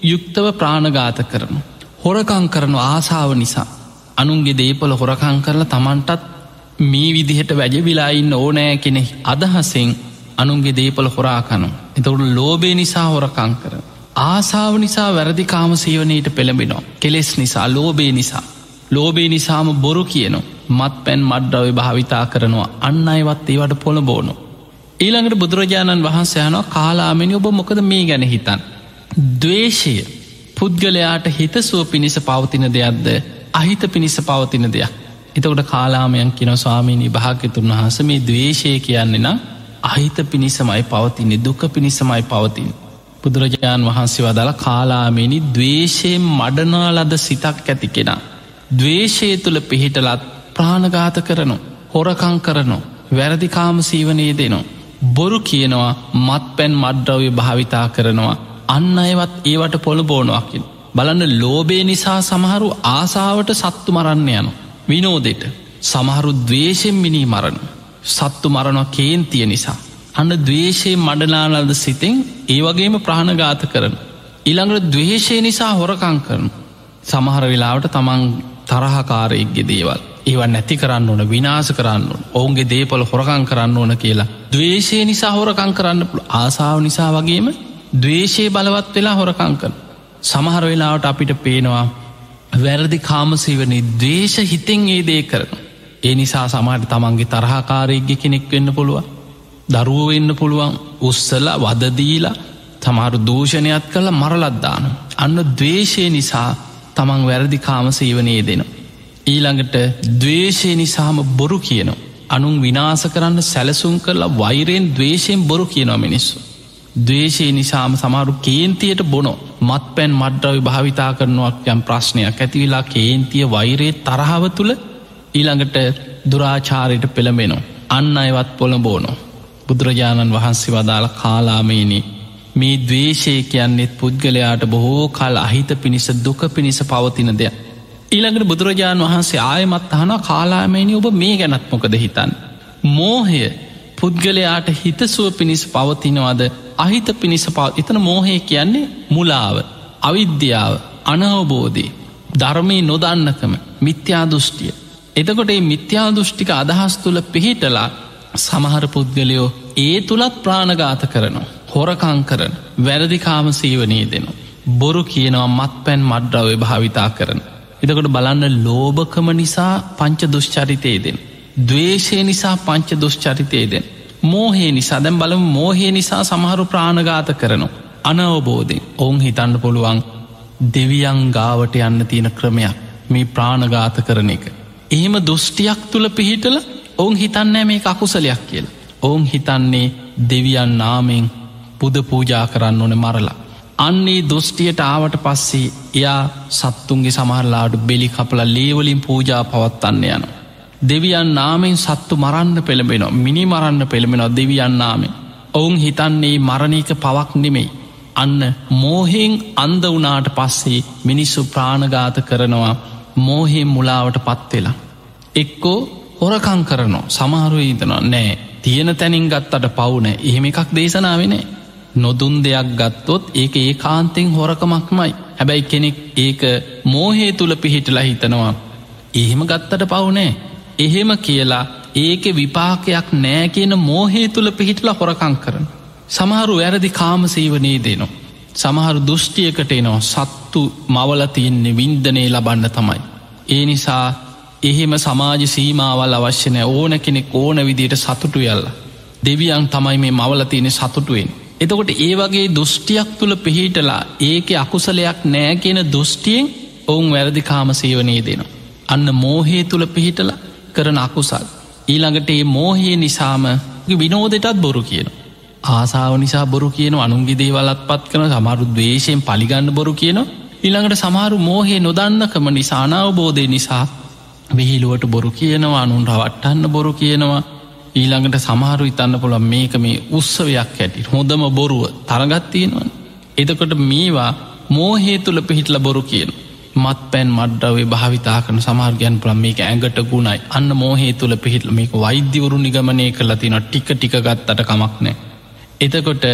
යුක්තව ප්‍රාණගාත කරන. හොරකං කරනු ආසාාව නිසා. අනුන්ගේ දේපල හොරකං කරලා තමන්ටත් මේ විදිහට වැජවිලායින්න ඕනෑ කෙනෙ අදහසෙන් අනුන්ගේ දේපල හොරාකනු. එතකට ලෝබේ නිසා හොරකං කර. ආසාාව නිසා වැරදි කාම සීවනයට පෙළඹෙනවා. කෙලෙස් නිසා ලෝබේ නිසා. ලෝබේ නිසාම බොරු කියනවා. මත් පැන් මඩ්ඩව භාවිතා කරනවා අන්න අයවත් ඒවට පොළ බෝනු. ඊළඟට බුදුරජාණන් වහන්සේ යනවා කාලාමෙනි ඔබ මොකද මේ ගැන හිතන්. දවේශය පුද්ගලයාට හිතසුව පිණිස පවතින දෙයක්ද අහිත පිණිස පවතින දෙයක්. එතකොට කාලාමයන් කිනො ස්වාමීණී භාග්‍යතුන් වහස මේ දවේශය කියන්නේ නම් අහිත පිණිසමයි පවතින්නේ දුක පිණිසමයි පවතින්. බුදුරජාණන් වහන්සේ වදල කාලාමෙනි දවේශයෙන් මඩනාලද සිතක් ඇති කෙනා. දවේශය තුළ පිහිටලත් ප්‍රාණගාත කරනු හොරකං කරනු වැරදිකාම සීවනයේ දෙනවා. බොරු කියනවා මත් පැන් මඩ්‍රව්‍ය භාවිතා කරනවා අන්න අයවත් ඒවට පොළ බෝනුවකින්. බලන්න ලෝබේ නිසා සමහරු ආසාාවට සත්තු මරන්න යනු. විනෝදෙට සමහරු දවේශෙන් මිනී මරණ. සත්තු මරණවා කේන්තිය නිසා. අන්න දවේශයේ මඩනාලද සිතෙන් ඒවගේම ප්‍රාණගාත කරන. ඉළඟට දවේශය නිසා හොරකං කරන. සමහර වෙලාවට තමන් තරහකාරයෙක්ගේ දේවල්. ඒව නැති කරන්න ඕන විනාස කරන්න ඔවුන්ගේ දේපල හොරකං කරන්න ඕන කියලා. දවේශය නිසා හොරකං කරන්න ආසාාව නිසා වගේම දවේශය බලවත් වෙලා හොරකංකන. සමහර වෙලාවට අපිට පේනවා වැරදි කාමසීවනි දවේශ හිතෙන් ඒ දේ කරන. ඒ නිසා සමහට තමන්ගේ තරහාකාරයක්ග කෙනෙක් වෙන්න පුළුව. දරුව වෙන්න පුළුවන් උස්සල වදදීලා තමරු දූෂණයක් කළ මරලද්දාන. අන්න දවේශය නිසා තමන් වැරදි කාමසීවනයේ දෙනවා. ඊළඟට දවේශය නිසාම බොරු කියනවා. අනුන් විනාස කරන්න සැලසුම් කරලා වෛරයෙන් දවේශයෙන් බොරු කියනවා මිනිස්සු. දවේශය නිසාම සමරු කේන්තියට බොනො මත් පැන් මඩ්ඩවි භාවිතා කරනුවක් යම් ප්‍රශ්නයක් ඇතිවෙලා කේන්තිය වෛරයේ තරහාව තුළ ඊළඟට දුරාචාරයට පෙළඹෙනවා. අන්න අයවත් පොළ බෝනො. බුදුරජාණන් වහන්සේ වදාළ කාලාමේනේ මේ දවේශය කියන්නෙත් පුද්ගලයාට බොහෝ කල් අහිත පිණිස දුක පිණිස පවතින දෙයක්. ඊළඟට බුදුරජාණන් වහන්සේ ආයමත් අහන කාලාමේනි ඔබ මේ ගැනත් මොකද හිතන්. මෝහය පුද්ගලයාට හිතසුව පිණිස පවතිනවාද අහිත පිණිස පව එතන මෝහය කියන්නේ මුලාව අවිද්‍යාව අනවබෝධී ධර්මය නොදන්නකම මිත්‍යා දෘෂ්ටිය. එතකොට ඒ මිත්‍යා දෘෂ්ටික අදහස් තුළ පිහිටලා සමහර පුද්ගලයෝ ඒ තුළත් ප්‍රාණගාත කරනවා. හොරකං කරන වැරදිකාම සීවනයේ දෙනවා. බොරු කියනවා මත් පැන් මඩ්‍රවය භාවිතා කරන. එතකොට බලන්න ලෝභකම නිසා පංච දුෂ්චරිතයේදෙන්. දවේශය නිසා පංච දුෂ්චරිතයේදෙන්. මෝහේ නිසා දැම් බලම මෝහේ නිසා සමහරු ප්‍රාණගාත කරනු. අනවබෝධෙන් ඔවුන් හිතන්න පුළුවන් දෙවියන් ගාවට යන්න තියෙන ක්‍රමයක් මේ ප්‍රාණගාත කරන එක. එහෙම දෘෂ්ටියක් තුළ පිහිටල ඔවුන් හිතන්නෑ මේ අකුසලයක් කියල. ඔවුන් හිතන්නේ දෙවියන් නාමෙන් පුද පූජා කරන්න ඕන මරලා. අන්නේ දොස්ටියට ආවට පස්සේ එයා සත්තුන්ගේ සමහරලාට බෙලි කපල ලේවලින් පූජා පවත්වන්න යන. දෙවියන් නාමෙන් සත්තු මරන්න පෙළඹෙන මිනි මරන්න පෙළඹෙන දෙවියන් නාමෙන්. ඔවුන් හිතන්නේ මරණීක පවක් නෙමෙයි. අන්න මෝහෙෙන් අන්ද වනාට පස්සේ මිනිස්සු ප්‍රාණගාත කරනවා මෝහෙන් මුලාවට පත්වෙලා. එක්කෝ හොරකං කරනවා සමහරුව හිතනවා නෑ තියෙන තැනින් ගත්තට පවුන එහෙම එකක් දේශනාවනේ නොදුන් දෙයක් ගත්තොත් ඒක ඒ කාන්තෙන් හොරකමක්මයි හැබැයි කෙනෙක් ඒක මෝහේ තුළ පිහිටලා හිතනවා එහෙම ගත්තට පවුනෑ එහෙම කියලා ඒක විපාකයක් නෑ කියන මෝහේ තුළ පිහිටලා හොරකං කරන. සමහරු වැරදි කාමසීවනයේ දෙනවා. සමහරු දෘෂ්ටියකට එනවා. සත්තු මවල තියෙන්නේ වින්දනය ලබන්න තමයි. ඒ නිසා එහෙම සමාජ සීමාවල් අවශ්‍යනය ඕන කෙනෙක් ඕන විදියට සතුටු යල්ල දෙවියන් තමයි මේ මවල තියෙන සතුටුවෙන්. එතකොට ඒ වගේ දෘෂ්ටියක් තුළ පිහිටලා ඒක අකුසලයක් නෑ කියන දෘෂ්ටියෙන් ඔවුන් වැරදි කාම සේවනයේ දෙනවා. අන්න මෝහේ තුළ පිහිටල කරන අකුසල්. ඊළඟට ඒ මෝහයේ නිසාම විනෝදටත් බොරු කියන. ආසාාව නිසා බොරු කියන අනුන්ගේ දේවලත් පත් කන සමරු දවේශයෙන් පලිගන්න බොරු කියන ඊළඟට සමහරු මෝහේ නොදන්නකම නිසානාවබෝධය නිසා විහිලුවට බොරු කියනවා අනුන් රවට්ටන්න බොරු කියනවා ඊළඟට සමහරු ඉතන්න පුළන් මේක මේ උත්සවයක් ඇති හොඳම බොරුව තරගත්තියෙනවන්. එතකොට මේවා මෝහේ තුළ පිහිටල බොරු කියන. මත් පැන් මඩ්ඩවේ භාවිතා කන සමාර්ගයන් පුළන් මේක ඇඟට ගුණයි. අන්න මෝහේ තුළ පිහිටල මේක වෛද්‍යවරු නිගමනය කරලා තින ටික ටික ගත්තට කමක් නෑ. එතකොට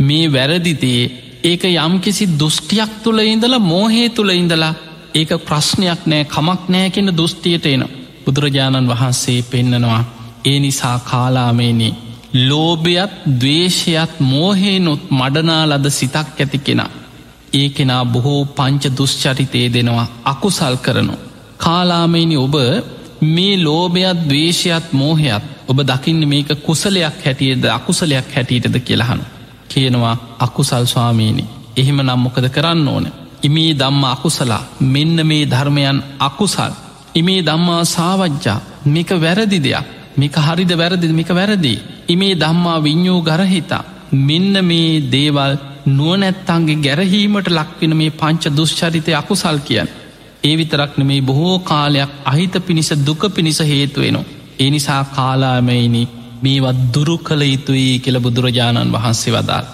මේ වැරදිතේ ඒක යම් කිසි දුෘෂ්ටියක් තුළ ඉඳලා මෝහේ තුළ ඉඳලා ඒක ප්‍රශ්නයක් නෑ කමක් නෑ කෙන දුෘෂ්ටියට එන බුදුරජාණන් වහන්සේ පෙන්නනවා ඒ නිසා කාලාමේනේ ලෝභයත් දවේශයත් මෝහේනුත් මඩනා ලද සිතක් ඇති කෙනා. ඒ කෙනා බොහෝ පංච දුෂ්චරිතය දෙනවා අකුසල් කරනු. කාලාමයිනි ඔබ මේ ලෝභයත් දවේශයත් මෝහයත් ඔබ දකින්න මේක කුසලයක් හැටියද අකුසලයක් හැටියටද කියලහනු. කියනවා අකුසල් ස්වාමීනි එහෙම නම් මොකද කරන්න ඕන. ඉමේ දම්ම අකුසලා මෙන්න මේ ධර්මයන් අකුසල්. ඉමේ දම්මා සාවජ්ජා මේක වැරදි දෙයක් මේක හරිද වැරදි මේක වැරදි. ඉමේ දම්මා විඤ්ඥෝ ගරහිතා මෙන්න මේ දේවල් නුවනැත්තන්ගේ ගැරහීමට ලක්වෙන මේ පංච දුෂ්චරිතය අකුසල් කියන්. ඒ විතරක්න මේ බොහෝ කාලයක් අහිත පිණිස දුක පිණිස හේතුවෙනවා. ඒ නිසා කාලාමයිනි මේවත් දුරු කළ යුතුයි කියල බුදුරජාණන් වහන්සේ වදාල්.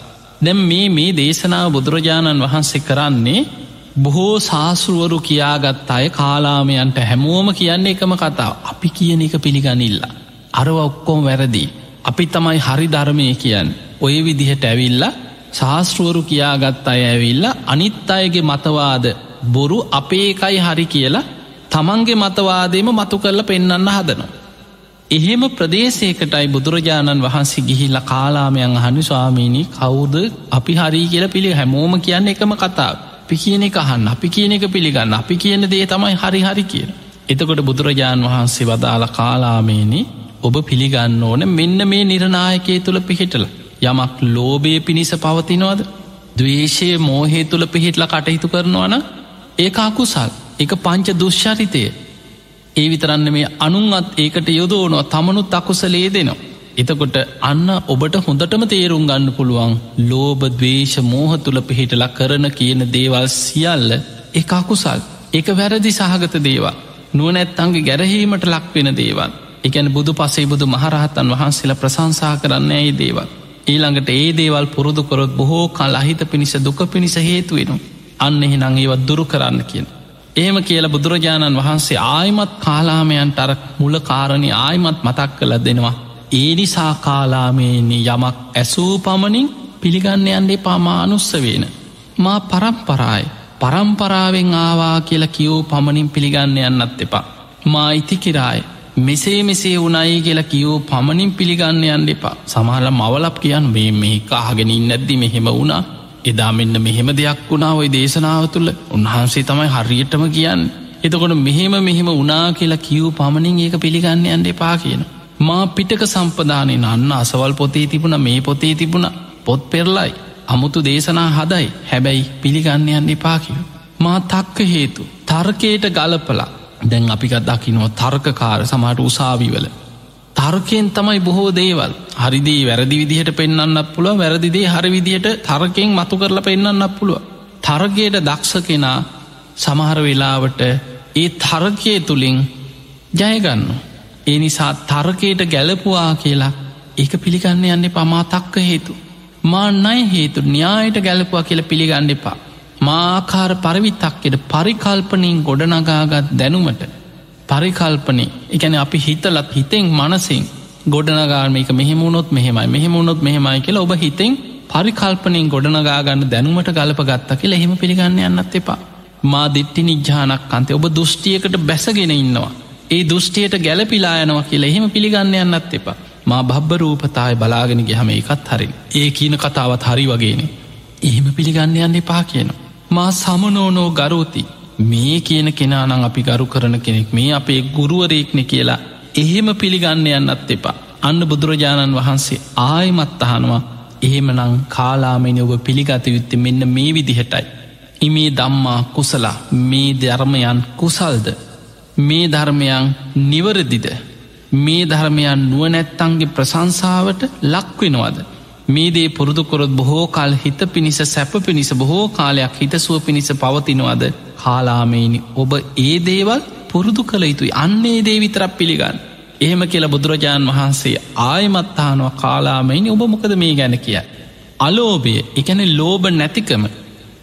දැම් මේ මේ දේශනාව බුදුරජාණන් වහන්සේ කරන්නේ බොහෝ ශාසෘුවරු කියාගත් අය කාලාමයන්ට හැමෝම කියන්නේ එකම කතාව අපි කියන එක පිළිගනිල්ලා. අරව ඔක්කෝම වැරදිී. අපි තමයි හරි ධර්මය කියන්න ඔය විදිහට ඇවිල්ලා ශාස්තෘුවරු කියාගත් අය ඇවිල්ල අනිත් අයගේ මතවාද බොරු අපේකයි හරි කියලා තමන්ගේ මතවාදේම මතු කරල පෙන්නන්න හදනවා. එහෙම ප්‍රදේශයකටයි බුදුරජාණන් වහන්සේ ගිහිල්ල කාලාමයන් අහනි ස්වාමීණී කවුද අපි හරි කියල පිළි හැමෝම කියන්න එකම කතා අපි කියන එක අහන්න අපි කියන එක පිළිගන්න අපි කියන දේ තමයි හරි හරි කියන. එතකොට බුදුරජාණන් වහන්සේ වදාළ කාලාමේනි ඔබ පිළිගන්න ඕන මෙන්න මේ නිරනායකය තුළ පිහිටල යමක් ලෝබය පිණිස පවතිනවද? දවේශය මෝහේ තුළ පිහිටල කටයුතු කරනවන ඒ අකුසල් එක පංච දුෂ්චරිතය ඒ විතරන්න මේ අනුන්ත් ඒකට යොදෝනො තමනුත් අකුසලේ දෙනවා. එතකොට අන්න ඔබට හොඳටම තේරුම් ගන්න පුළුවන් ලෝබ දවේශ මෝහ තුළ පිහිටලා කරන කියන දේවල් සියල්ල එක අකුසල්. එක වැරදි සහගත දේවා නුවනැත්තන්ගේ ගැරහීමට ලක්වෙන දේවල්. එකැන බුදු පසේ බුදු මහරහතන් වහන්සේලා ප්‍රසංසා කරන්න ඇයි දේවල්. ඊළඟට ඒ දේවල් පුරුදු කොරොත් බොහෝ කල් අහිත පිණිස දුක පිණිස හේතුවෙනු අන්න එහෙනං ඒවත් දුරු කරන්න කියෙන්. එහෙම කියලා බුදුරජාණන් වහන්සේ ආයමත් කාලාමයන්ට අර මුල කාරණි ආයමත් මතක් කළ දෙනවා. ඒ නිසා කාලාමේනි යමක් ඇසූ පමණින් පිළිගන්න යන්නේ පාමානුස්ස වෙන. මා පරම්පරායි පරම්පරාවෙන් ආවා කියලා කියවූ පමණින් පිළිගන්න යන්නත් එපා. මා ඉතිකිරායි මෙසේ මෙසේ වනයි කියලා කියවූ පමණින් පිළිගන්න යන්න එපා. සමහල මවලප් කියන් මේ මේ කාහගෙනින් නැද්දි මෙහෙම වුණා. එදා මෙන්න මෙහෙම දෙයක් වුණා ඔයි දේශනාව තුළ. උන්හන්සේ තමයි හරියටම කියන්න. එතකොට මෙහෙම මෙහෙම උනා කියලා කිව් පමණින් ඒක පිළිගන්න යන්න එපා කියන. මා පිටක සම්පදානය අන්න අසවල් පොතේ තිබුණ මේ පොතේ තිබුණ. පොත් පෙරලයි අමුතු දේශනා හදයි. හැබැයි පිළිගන්න යන්න එපා කිය. මා තක්ක හේතු තර්කයට ගලපලා දැන් අපිකත් දකිනවා තර්කකාර සමට උසාවිවල. තර්කයෙන් තමයි බොහෝ දේවල් හරිදී වැරදි විදිහට පෙන්න්න පුළුව වැරදිදේ හරි විදිහට තර්කයෙන් මතු කරලා පෙන්න්න පුළුව. තර්ගයට දක්ෂ කෙනා සමහර වෙලාවට ඒ තර්කය තුළින් ජයගන්න. ඒ නිසා තර්කයට ගැලපුවා කියලා ඒක පිළිගන්න යන්නේ පමා තක්ක හේතු. මා නයි හේතු න්‍යායට ගැලපුවා කියල පිළිගන්න එපා. මාකාර පරවිතක්කෙට පරිකල්පනින් ගොඩනගාගත් දැනුමට පරිකල්පනය එකැන අපි හිතලත් හිතෙන් මනසින් ගොඩනගාම එක මෙහෙමුණොත් මෙහෙමයි මෙහෙමුණොත් මෙහෙමයි කියලා ඔබ හිතෙන් පරිකල්පනින් ගොඩනගාගන්න දැනුමට ගලප ගත්ත කියලා එහෙම පිළිගන්න යන්නත් එපා. මා දිට්ටි නිජ්‍යානක් අන්තේ ඔබ දෘෂ්ටියකට බැසගෙන ඉන්නවා. ඒ දෘෂ්ටියට ගැලපිලා යනවා කියලා එහෙම පිළිගන්න යන්නත් එපා. මා බබ්බ රූපතාය බලාගෙන ගහම එකත් හරි ඒ කියන කතාවත් හරි වගේන. එහෙම පිළිගන්න යන්න එපා කියනවා. මා සමනෝනෝ ගරෝති. මේ කියන කෙනානං අපි ගරු කරන කෙනෙක්. මේ අපේ ගුරුවරේක්නෙ කියලා එහෙම පිළිගන්න යන්නත් එපා. අන්න බුදුරජාණන් වහන්සේ ආයමත් අහනවා. එහෙමනං කාලාමෙන ඔබ පිළිගත යුත්තේ මෙන්න මේ විදිහටයි. ඉමේ දම්මා කුසලා මේ ධර්මයන් කුසල්ද? මේ ධර්මයන් නිවරදිද? මේ ධර්මයන් නුවනැත්තන්ගේ ප්‍රසංසාවට ලක්වෙනවාද මේ දේ පුරුදුකොරොත් බොහෝ කාල් හිත පිණිස සැප පිණිස බොහෝ කාලයක් හිතසුව පිණිස පවතිනවාද කාලාමයිනි ඔබ ඒ දේවල් පුරුදු කළ යුතුයි අන්නේ දේ විතරක් පිළිගන්න. එහෙම කියලා බුදුරජාණන් වහන්සේ ආයමත්තානවා කාලාමයිනි ඔබ මොකද මේ ගැන කිය. අලෝභය එකැන ලෝබ නැතිකම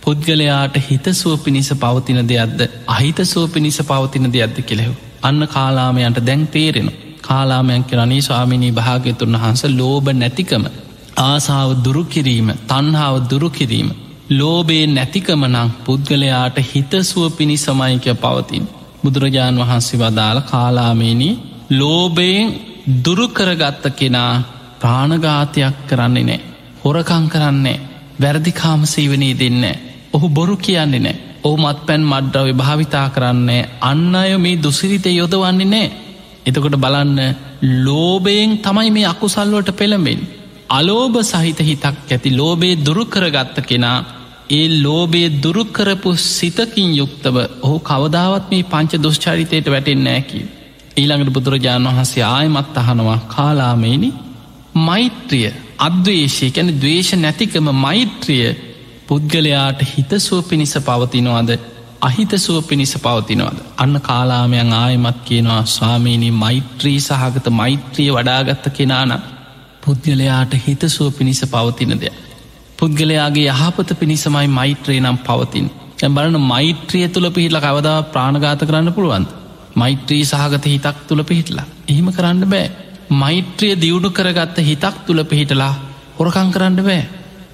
පුද්ගලයාට හිතසුව පිණිස පවතින දෙයක්ද අහිතසුව පිණිස පවතින දෙයක්ද කෙළෙහු. අන්න කාලාමයන්ට දැන් තේරෙන කාලාමයන් කරනේ ස්වාමිනී භාග්‍යතුන් වහන්ස ලෝබ නැතිකම ආසාාව දුරුකිරීම තන්හාාව දුරුකිරීම ලෝබේ නැතිකමනං පුද්ගලයාට හිතසුව පිණිසමයිකය පවතින්. බුදුරජාණන් වහන්සේ වදාළ කාලාමේනී ලෝබයෙන් දුරුකරගත්ත කෙනා ප්‍රාණඝාතයක් කරන්නේ නෑ. හොරකං කරන්නේ වැරදිකාම සීවනී දෙන්න. ඔහු බොරු කියන්නේ නෑ. ඔහු මත් පැන් මඩ්ඩව භාවිතා කරන්නේ අන්න අය මේ දුසිරිත යොදවන්නේ නෑ. එතකොට බලන්න ලෝබයෙන් තමයි මේ අකුසල්ලුවට පෙළඹෙන්. අලෝභ සහිත හිතක් ඇති ලෝබේ දුරුකරගත්ත කෙනා ඒ ලෝබේ දුරුකරපු සිතකින් යුක්තව ඔහු කවදාවත් මේ පංච දුෂ්චරිතයට වැටෙන්නෑකි. ඊළඟට බුදුරජාණන් වහන්සේ ආයමත් අහනවා කාලාමේනි? මෛත්‍රිය අද්වේශය කැන දවේශ නැතිකම මෛත්‍රිය පුද්ගලයාට හිතසුව පිණිස පවතිනවාද? අහිතසුව පිණිස පවතිනවාද? අන්න කාලාමයන් ආයමත් කියනවා ස්වාමීණී මෛත්‍රී සහගත මෛත්‍රිය වඩාගත්ත කෙනානම් පුද්ගලයාට හිතසුව පිණිස පවතින දෙයක්. පුද්ගලයාගේ යහපත පිණිසමයි මෛත්‍රය නම් පවතින්. ඇැබලන මෛත්‍රිය තුළ පිහිටල කවදා ප්‍රාණගාත කරන්න පුළුවන්ද. මෛත්‍රී සහගත හිතක් තුළ පිහිටලා. එහෙම කරන්න බෑ. මෛත්‍රිය දියුණු කරගත්ත හිතක් තුළ පිහිටලා හොරකං කරන්න බෑ.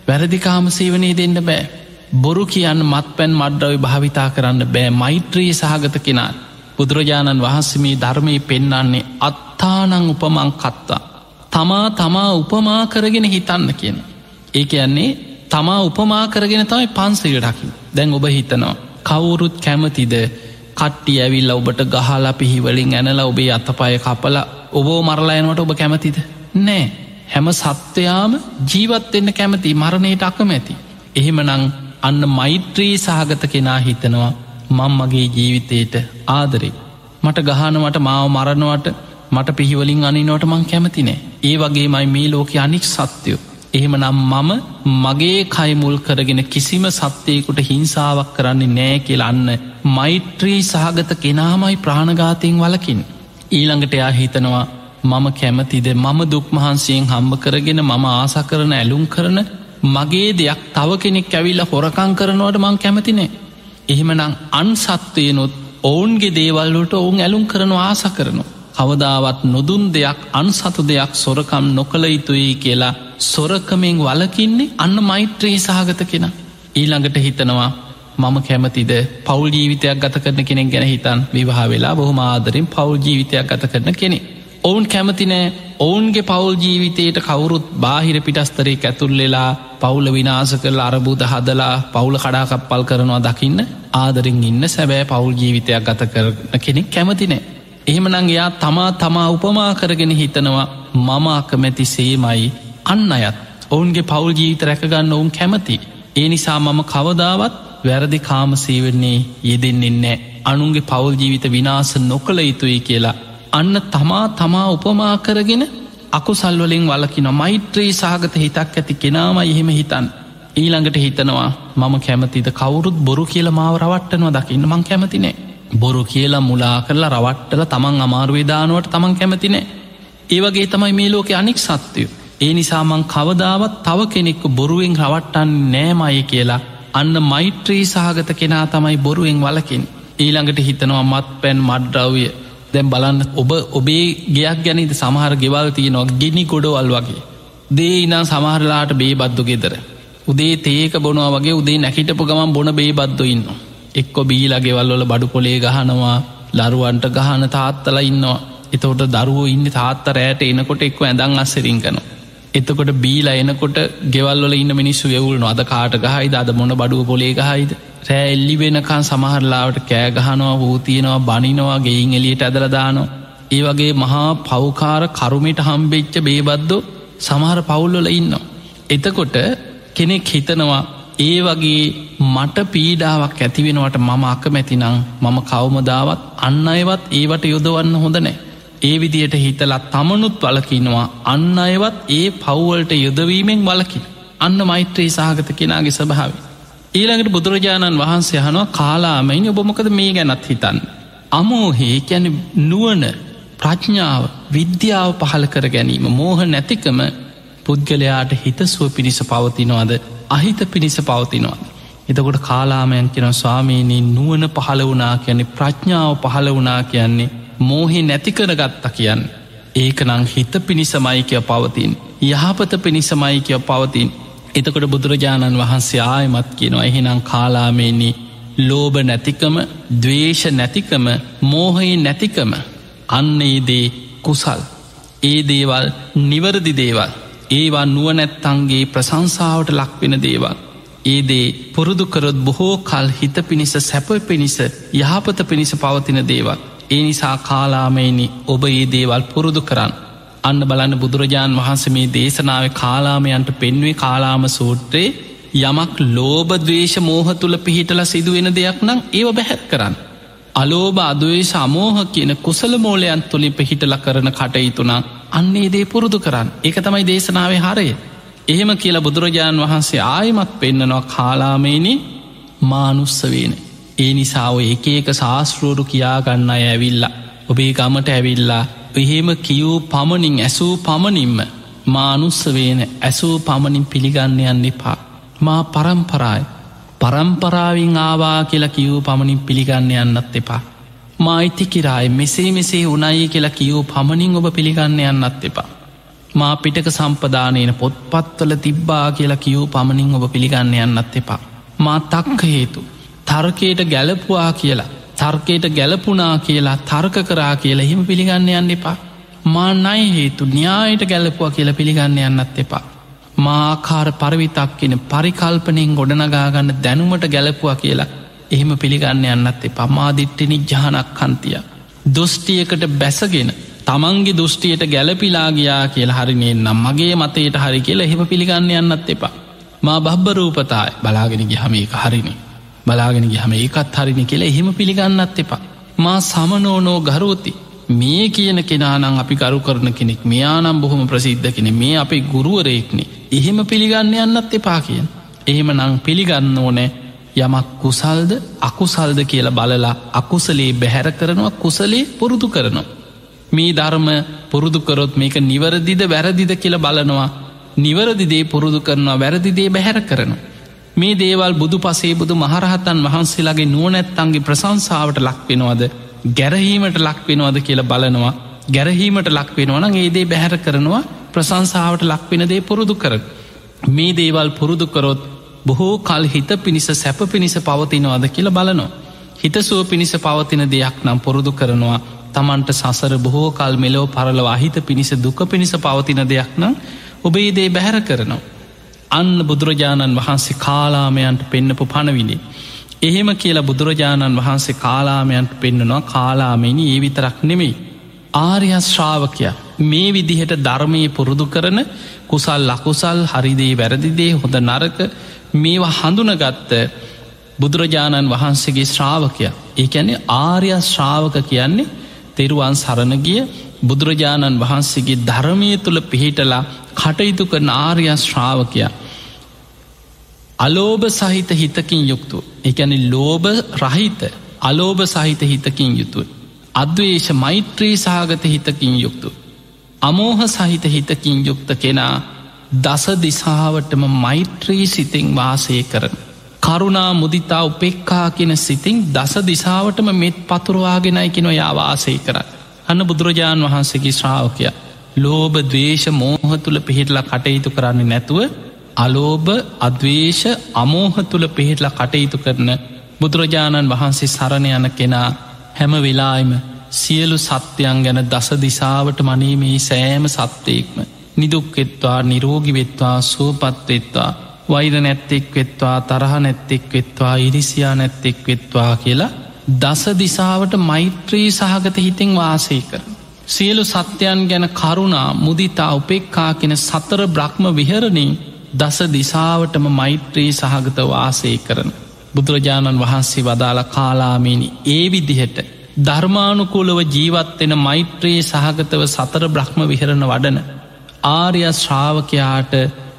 වැරදිකාම සේවනී දෙන්න බෑ. බොරු කියන්න මත් පැන් මඩ්ඩවි භාවිතා කරන්න බෑ. මෛත්‍රී සහගත කෙනාත් බුදුරජාණන් වහන්සමේ ධර්මය පෙන්නන්නේ අත්තානං උපමං කත්තා. තමා තමා උපමා කරගෙන හිතන්න කියන. ඒ කියන්නේ තමා උපමා කරගෙන තමයි පන්සිලටකි දැන් ඔබ හිතනවා කවුරුත් කැමතිද කට්ටි ඇවිල්ල ඔබට ගහලා පිහිවලින් ඇනල ඔබේ අතපය කපල ඔබෝ මරලායනවට ඔබ කැමතිද? නෑ. හැම සත්වයාම ජීවත්වෙන්න කැමති මරණයට අකමැති. එහෙමනං අන්න මෛත්‍රී සහගත කෙනා හිතනවා මං මගේ ජීවිතයට ආදරේ. මට ගහනවට මාව මරණවට මට පිහිවලින් අනිනෝට මං කැමතිනෑ ඒ වගේ මයි මේ ලෝක අනික් සත්‍යයෝ එහෙම නම් මම මගේ කයිමුල් කරගෙන කිසිම සත්‍යයකුට හිංසාවක් කරන්නේ නෑ කියලන්න මෛත්‍රී සහගත කෙනාමයි ප්‍රාණඝාතයෙන් වලකින්. ඊළඟට එයා හිතනවා මම කැමතිද මම දුක්මහන්සයෙන් හම්බ කරගෙන මම ආස කරන ඇලුම් කරන මගේ දෙයක් තව කෙනෙක් ඇවිල්ල හොරකං කරනවට මං කැමතිනේ. එහෙමනම් අන් සත්වයනුත් ඔවුන්ගේ දේවල්ලට ඔවුන් ඇලුම් කරන ආස කරනවා. කවදාවත් නොදුන් දෙයක් අන්සතු දෙයක් සොරකම් නොකළ යුතුයි කියලා සොරකමෙන් වලකින්නේ අන්න මෛත්‍රයේ සහගත කෙන. ඊළඟට හිතනවා මම කැමතිද පෞල් ජීවිතයක් ගත කරන කෙනෙක් ගැන හිතන් විවාහ වෙලා බොහොම ආදරින් පෞල් ජීවිතයක් ගත කරන කෙනෙ. ඔවුන් කැමතිනෑ ඔවුන්ගේ පෞල් ජීවිතයට කවුරුත් බාහිර පිටස්තරේ ඇතුල්ලෙලා පවුල විනාස කරල අරබූද හදලා පවුල කඩාකප්පල් කරනවා දකින්න ආදරින් ඉන්න සැබෑ පෞල් ජීවිතයක් ගත කරන කෙනෙක් කැමතිනෑ. එහෙමනං එයා තමා තමා උපමා කරගෙන හිතනවා මම අකමැති සේමයි අන්න අයත් ඔවුන්ගේ පවුල් ජීවිත රැකගන්න ඔවුන් කැමති. ඒ නිසා මම කවදාවත් වැරදි කාමසේවෙන්නේ යෙදෙන්නෙන්නෑ අනුන්ගේ පවුල් ජීවිත විනාස නොකළ යුතුයි කියලා. අන්න තමා තමා උපමා කරගෙන අකුසල්වලින් වලකින මෛත්‍රී සාගත හිතක් ඇති කෙනාම එහෙම හිතන්. ඊළඟට හිතනවා මම කැමතිද කවුරුත් බොරු කියල මාව රවට්ටනවා දකින්න මං කැමතිනේ බොරු කියලා මුලා කරලා රවට්ටල තමන් අමාරුවේදානුවට තමන් කැමතිනෑ. ඒවගේ තමයි මේ ලෝක අනික් සත්‍යයෝ. ඒ නිසාමං කවදාවත් තව කෙනෙක්ක බොරුවෙන් රවට්ටන් නෑමයි කියලා අන්න මෛත්‍රී සහගත කෙනා තමයි බොරුවෙන් වලකින්. ඊළඟට හිතනවා මත් පැන් මඩ්‍රව්ය දැම් බලන්න ඔබ ඔබේ ගයක් ගැනීද සමහර ගෙවල් තියෙනවා ගෙනි ගොඩවල් වගේ. දේ ඉනම් සමහරලාට බේ බද්දු ගෙදර. උදේ තේක බොනවා වගේ උදේ නැකිටපු ගමන් බොන බේ බද්ද ඉන්නවා. එක්කො බීලගෙවල්වල බඩු පොලේ ගහනවා ලරුවන්ට ගහන තාත්තල ඉන්නවා එතකොට දරුවෝ ඉන්න තාත්ත රෑට එනකොට එක්ව ඇදං අස්සරිංකනවා. එතකොට බීලා එනකොට ගෙවල්ල ඉන්න මිනිස්සු යවුල් නොද කාට ගහයිද අද මොන බඩුව පොලේ ගහයිද රෑ එල්ලි වෙනකන් සමහරලාවට කෑ ගහනවා වූතියනවා බනිනවා ගෙයින් එලියට ඇදලදානෝ. ඒ වගේ මහා පෞකාර කරුමට හම්බෙච්ච බේබද්දෝ සමහර පවුල්ලොල ඉන්නවා. එතකොට කෙනෙක් හිතනවා ඒ වගේ මට පීඩාවක් ඇතිවෙනවට මම අකමැතිනං මම කවමදාවත් අන්න අයවත් ඒවට යොදවන්න හොඳ නෑ. ඒ විදියට හිතලා තමනුත් වලකිනවා අන්න අයවත් ඒ පව්වලට යොදවීමෙන් වලකින් අන්න මෛත්‍රී සහගත කෙනගේ ස්භාව. ඊළඟට බුදුරජාණන් වහන්සේ හනවා කාලාමයින් ඔබමකද මේ ගැනත් හිතන්න. අමෝහේ කැන නුවන ප්‍රඥාව විද්‍යාව පහල කර ගැනීම මෝහ නැතිකම පුද්ගලයාට හිතසුව පිණිස පවතිනවාද අහිත පිණිස පවතිනවා. එතකොට කාලාමයන් කෙන ස්වාමීනී නුවන පහළ වනා කියන්නේ ප්‍රඥාව පහළ වනා කියන්නේ මෝහෙ නැතිකර ගත්ත කියන්න. ඒක නං හිත පිණිසමයි කිය පවතින් යහපත පිණිසමයි කියව පවතින් එතකොට බුදුරජාණන් වහන්සේ ආයමත් කියනවා එහෙනම් කාලාමේන්නේ ලෝබ නැතිකම දවේශ නැතිකම මෝහයේ නැතිකම අන්නේදේ කුසල්. ඒ දේවල් නිවරදි දේවල්. ඒවා නුවනැත්තන්ගේ ප්‍රසංසාාවට ලක්වෙන දේවල්. ඒදේ පුරුදුකරොත් බොහෝ කල් හිත පිණිස සැප පිණිස යහපත පිණිස පවතින දේවල්. ඒ නිසා කාලාමේනි ඔබ ඒ දේවල් පුරුදු කරන්න. අන්න බලන්න බුදුරජාණන් වහන්සේ මේ දේශනාව කාලාමයන්ට පෙන්වේ කාලාම සූත්‍රයේ යමක් ලෝබදවේශ මෝහ තුළ පිහිටල සිදුවෙන දෙයක් නම් ඒව බැහැත් කරන්න. අලෝභ අදවේ සමෝහ කියන කුසල මෝලයන් තුළින් පිහිටල කරන කටයුතුනා අන්නේ දේ පුරුදු කරන්න එක තමයි දේශනාවේ හරය. එහෙම කියලා බුදුරජාණන් වහන්සේ ආයමත් පෙන්න්නනවා කාලාමේනි මානුස්සවේන. ඒ නිසාව එක එක ශාස්තෘරු කියාගන්න අය ඇවිල්ලා ඔබේ ගමට ඇවිල්ලා එහෙම කියූ පමණින් ඇසූ පමණින්ම මානුස්සවේන ඇසූ පමණින් පිළිගන්නයන්න එපා. මා පරම්පරායි පරම්පරාවෙන් ආවා කියලා කිවූ පමණින් පිළිගන්න යන්නත් එපා. මායිතිකිරායි මෙසේ මෙසේ උනයි කියලා කියවූ පමණින් ඔබ පිළිගන්න යන්නත් එපා. මා පිටක සම්පදානයන පොත්පත්වල තිබ්බා කියලා කියවූ පමණින් ඔබ පිළිගන්න යන්නත් එපා. මා තක්ක හේතු තර්කයට ගැලපුවා කියලා තර්කයට ගැලපුනා කියලා තර්ක කරා කියලා හිම පිළිගන්න යන්න එපා. මා නයි හේතු න්‍යායට ගැලපුවා කියලා පිළිගන්න යන්නත් එපා. මාකාර පරවිතක් කියෙන පරිකල්පනයෙන් ගොඩනගාගන්න දැනුමට ගැලපුවා කියලා එහෙම පිළිගන්න යන්නත් එ පමාදිට්ටනි ජානක් කන්තිය. දොස්ටියකට බැසගෙන තමන්ගේ දෘෂ්ටියට ගැලපිලාගයා කියලා හරිනේ නම් මගේ මතයට හරි කියලා එහෙම පිළිගන්න යන්නත් එපා. මා බබ්බරූපතායි බලාගෙන ගහම එක හරිනි. බලාගෙන ගහම ඒකත් හරිනි කියලා එහෙම පිළිගන්නත් එපා. මා සමනෝනෝ ගරුවති මේ කියන කෙනානං අපි කරු කරන කෙනෙක් මෙයානම් බොහොම ප්‍රසිද්ධ කෙන මේ අපේ ගුරුවරයෙක්නේ එහෙම පිළිගන්න යන්නත් එපා කියෙන් එහෙම නං පිළිගන්න ඕනෑ යමක් කුසල්ද අකුසල්ද කියලා බලලා අකුසලේ බැහැර කරනවා කුසලේ පුරුදු කරනවා. මේ ධර්ම පුරුදුකරොත් මේක නිවරදිද වැරදිද කියලා බලනවා නිවරදිදේ පුරුදු කරනවා වැරදිදේ බැහැර කරන. මේ දේවල් බුදු පසේ බුදු මහරහතන් වහන්සේලාගේ නුවනැත්තන්ගේ ප්‍රසංසාාවට ලක්වෙනවද ගැරහීමට ලක්වෙනවද කියලා බලනවා ගැරහීමට ලක්වෙනවන ඒදේ බැහැර කරනවා ප්‍රසංසාාවට ලක්වෙනදේ පුරුදු කර. මේ දේවල් පුරුදු කරොත් බොහෝ කල් හිත පිණිස සැප පිණිස පවතිනවාද කියලා බලනවා. හිතසුව පිණිස පවතින දෙයක් නම් පුරුදු කරනවා තමන්ට සසර බොහෝ කල් මෙලෝ පරලව අහිත පිණිස දුක පිණිස පවතින දෙයක් නම් ඔබේ දේ බැහැර කරනවා. අන්න බුදුරජාණන් වහන්සේ කාලාමයන්ට පෙන්නපු පණවිනි. එහෙම කියලා බුදුරජාණන් වහන්සේ කාලාමයන්ට පෙන්න්නනවා කාලාමෙනි ඒ විතරක් නෙමෙයි. ආර්යස් ශ්‍රාවකයා මේ විදිහට ධර්මය පුරුදු කරන කුසල් ලකුසල් හරිදේ වැරදිදේ හොඳ නරක මේවා හඳුනගත්ත බුදුරජාණන් වහන්සේගේ ශ්‍රාවකය ඒඇන්නේ ආර්ය ශ්‍රාවක කියන්නේ තෙරුවන් සරණගිය බුදුරජාණන් වහන්සේගේ ධර්මය තුළ පිහිටලා කටයුතු කරන ආර්ය ශ්‍රාවකයා අලෝභ සහිත හිතකින් යුක්තු එකැන ලෝභ රහිත අලෝභ සහිත හිතකින් යුතුයි. අද්වේශ මෛත්‍රී සහගත හිතකින් යුක්තු. අමෝහ සහිත හිතකින් යුක්ත කෙනා දස දිසාාවටම මෛත්‍රී සිතින් වාසය කරන. කරුණා මුදිතා උපෙක්කා කියෙන සිතින් දස දිසාාවටම මෙත් පතුරවාගෙනයි කෙන යා වාසය කරන්න. අන්න බුදුරජාණන් වහන්සේගේ ශ්‍රාවකය ලෝබ දවේශ මෝහ තුළ පිහිටලා කටයුතු කරන්නේ නැතුව අලෝභ අදවේශ අමෝහ තුළ පිහිටලා කටයුතු කරන බුදුරජාණන් වහන්සේ සරණ යන කෙනා හැම වෙලායිම සියලු සත්‍යයන් ගැන දස දිසාවට මනේ මේ සෑම සත්‍යයෙක්ම නිදුක්කෙත්වා නිරෝගිවෙත්වා සුවපත්වෙත්වා වෛර නැත්තෙක් වෙත්වා තරහ නැත්තෙක් වෙත්වා ඉරිසියා නැත්තෙක් වෙත්වා කියලා දස දිසාවට මෛත්‍රී සහගත හිතෙන් වාසය කර. සියලු සත්‍යයන් ගැන කරුණා මුදිතා උපෙක්කා කෙන සතර බ්‍රහ්ම විහරණින් දස දිසාවටම මෛත්‍රී සහගත වාසය කරන. බුදුරජාණන් වහන්සේ වදාළ කාලාමීනි ඒ විදිහට ධර්මානුකූලව ජීවත්වෙන මෛත්‍රයේ සහගතව සතර බ්‍රහ්ම විහරණ වඩන ආර්ය ශ්‍රාවකයාට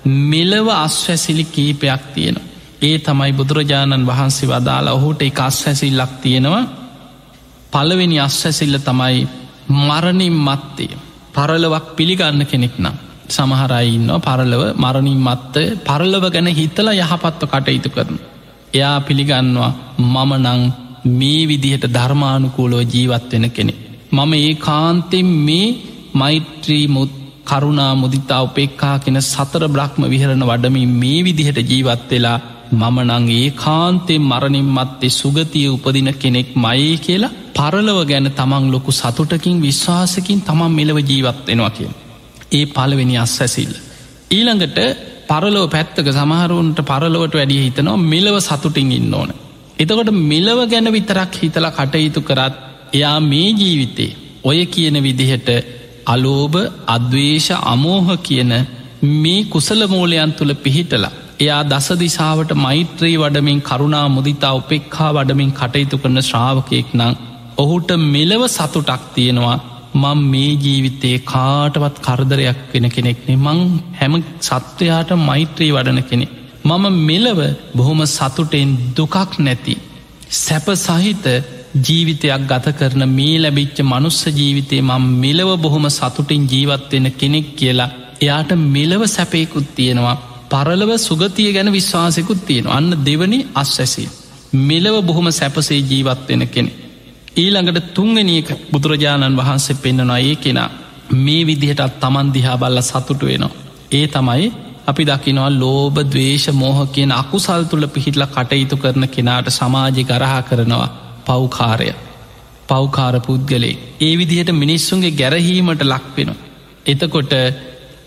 මෙලව අස්වැසිලි කීපයක් තියෙන. ඒ තමයි බුදුරජාණන් වහන්සේ වදාළ ඔහුට එක අස්වැසිල්ලක් තියෙනවා පළවෙනි අස්වැසිල්ල තමයි මරණින් මත්තේ පරලවක් පිළිගන්න කෙනෙක් නම්. සමහරයින්නවා පරලව මරණින් මත්ත පරලව ගැන හිතලා යහපත්ව කටයුතු කරන. එයා පිළිගන්නවා මම නං මේ විදිහට ධර්මානුකූලෝ ජීවත් වෙන කෙනෙ. මම ඒ කාන්තෙන් මේ මෛත්‍රී මුත් කරුණා මුදිතා උපෙක්කා කෙන සතර බ්‍රහ්ම විහරණ වඩමින් මේ විදිහට ජීවත් වෙලා මම නං ඒ කාන්තේ මරණින් මත්තේ සුගතිය උපදින කෙනෙක් මයේ කියලා පරලව ගැන තමන් ලොකු සතුටකින් විශ්වාසකින් තමන් මෙලව ජීවත්වෙනවා කිය. ඒ පලවෙනි අස් ඇසිල්ල. ඊළඟට පරලෝ පැත්තක සමහරුන්ට පරලොවට වැඩිය හිතනවා මෙලව සතුටින් ඉන්න ඕන. එතකොට මෙලව ගැන විතරක් හිතල කටයුතු කරත් එයා මේ ජීවිතේ ඔය කියන විදිහට අලෝභ අද්වේශ අමෝහ කියන මේ කුසල මූලයන් තුළ පිහිටලා එයා දසදිසාාවට මෛත්‍රී වඩමින් කරුණා මුදිතා උපෙක්හා වඩමින් කටයුතු කරන ශ්‍රාවකයෙක් නං ඔහුට මෙලව සතුටක් තියෙනවා මං මේ ජීවිතයේ කාටවත් කරදරයක් වෙන කෙනෙක්නේ මං හැම සත්වයාට මෛත්‍රී වඩන කෙනෙ. මම මෙලව බොහොම සතුටෙන් දුකක් නැති. සැප සහිත ජීවිතයක් ගත කරන මේ ලැබිච්ච මනුස්ස ජීවිතේ මං මෙලව බොහොම සතුටින් ජීවත්වෙන කෙනෙක් කියලා එයාට මෙලව සැපයකුත් තියෙනවා පරලව සුගතිය ගැන විශ්වාසයකුත් තියෙන අන්න දෙවනි අස් ඇසිය. මෙලව බොහොම සැපසේ ජීවත්වෙන කෙනෙ. ඊළඟට තුංගනියක බුදුරජාණන් වහන්සේ පෙන්න්නනවා ඒ කෙනා මේ විදිහටත් තමන් දිහා බල්ල සතුට වෙනවා. ඒ තමයි අපි දකිනවා ලෝබ දවේශ මෝහ කියන අකුසල් තුළ පිහිටල කටයුතු කරන කෙනාට සමාජි ගරහා කරනවා පව්කාරය පව්කාර පුද්ගලේ ඒ විදිහට මිනිස්සුන්ගේ ගැරහීමට ලක්වෙන. එතකොට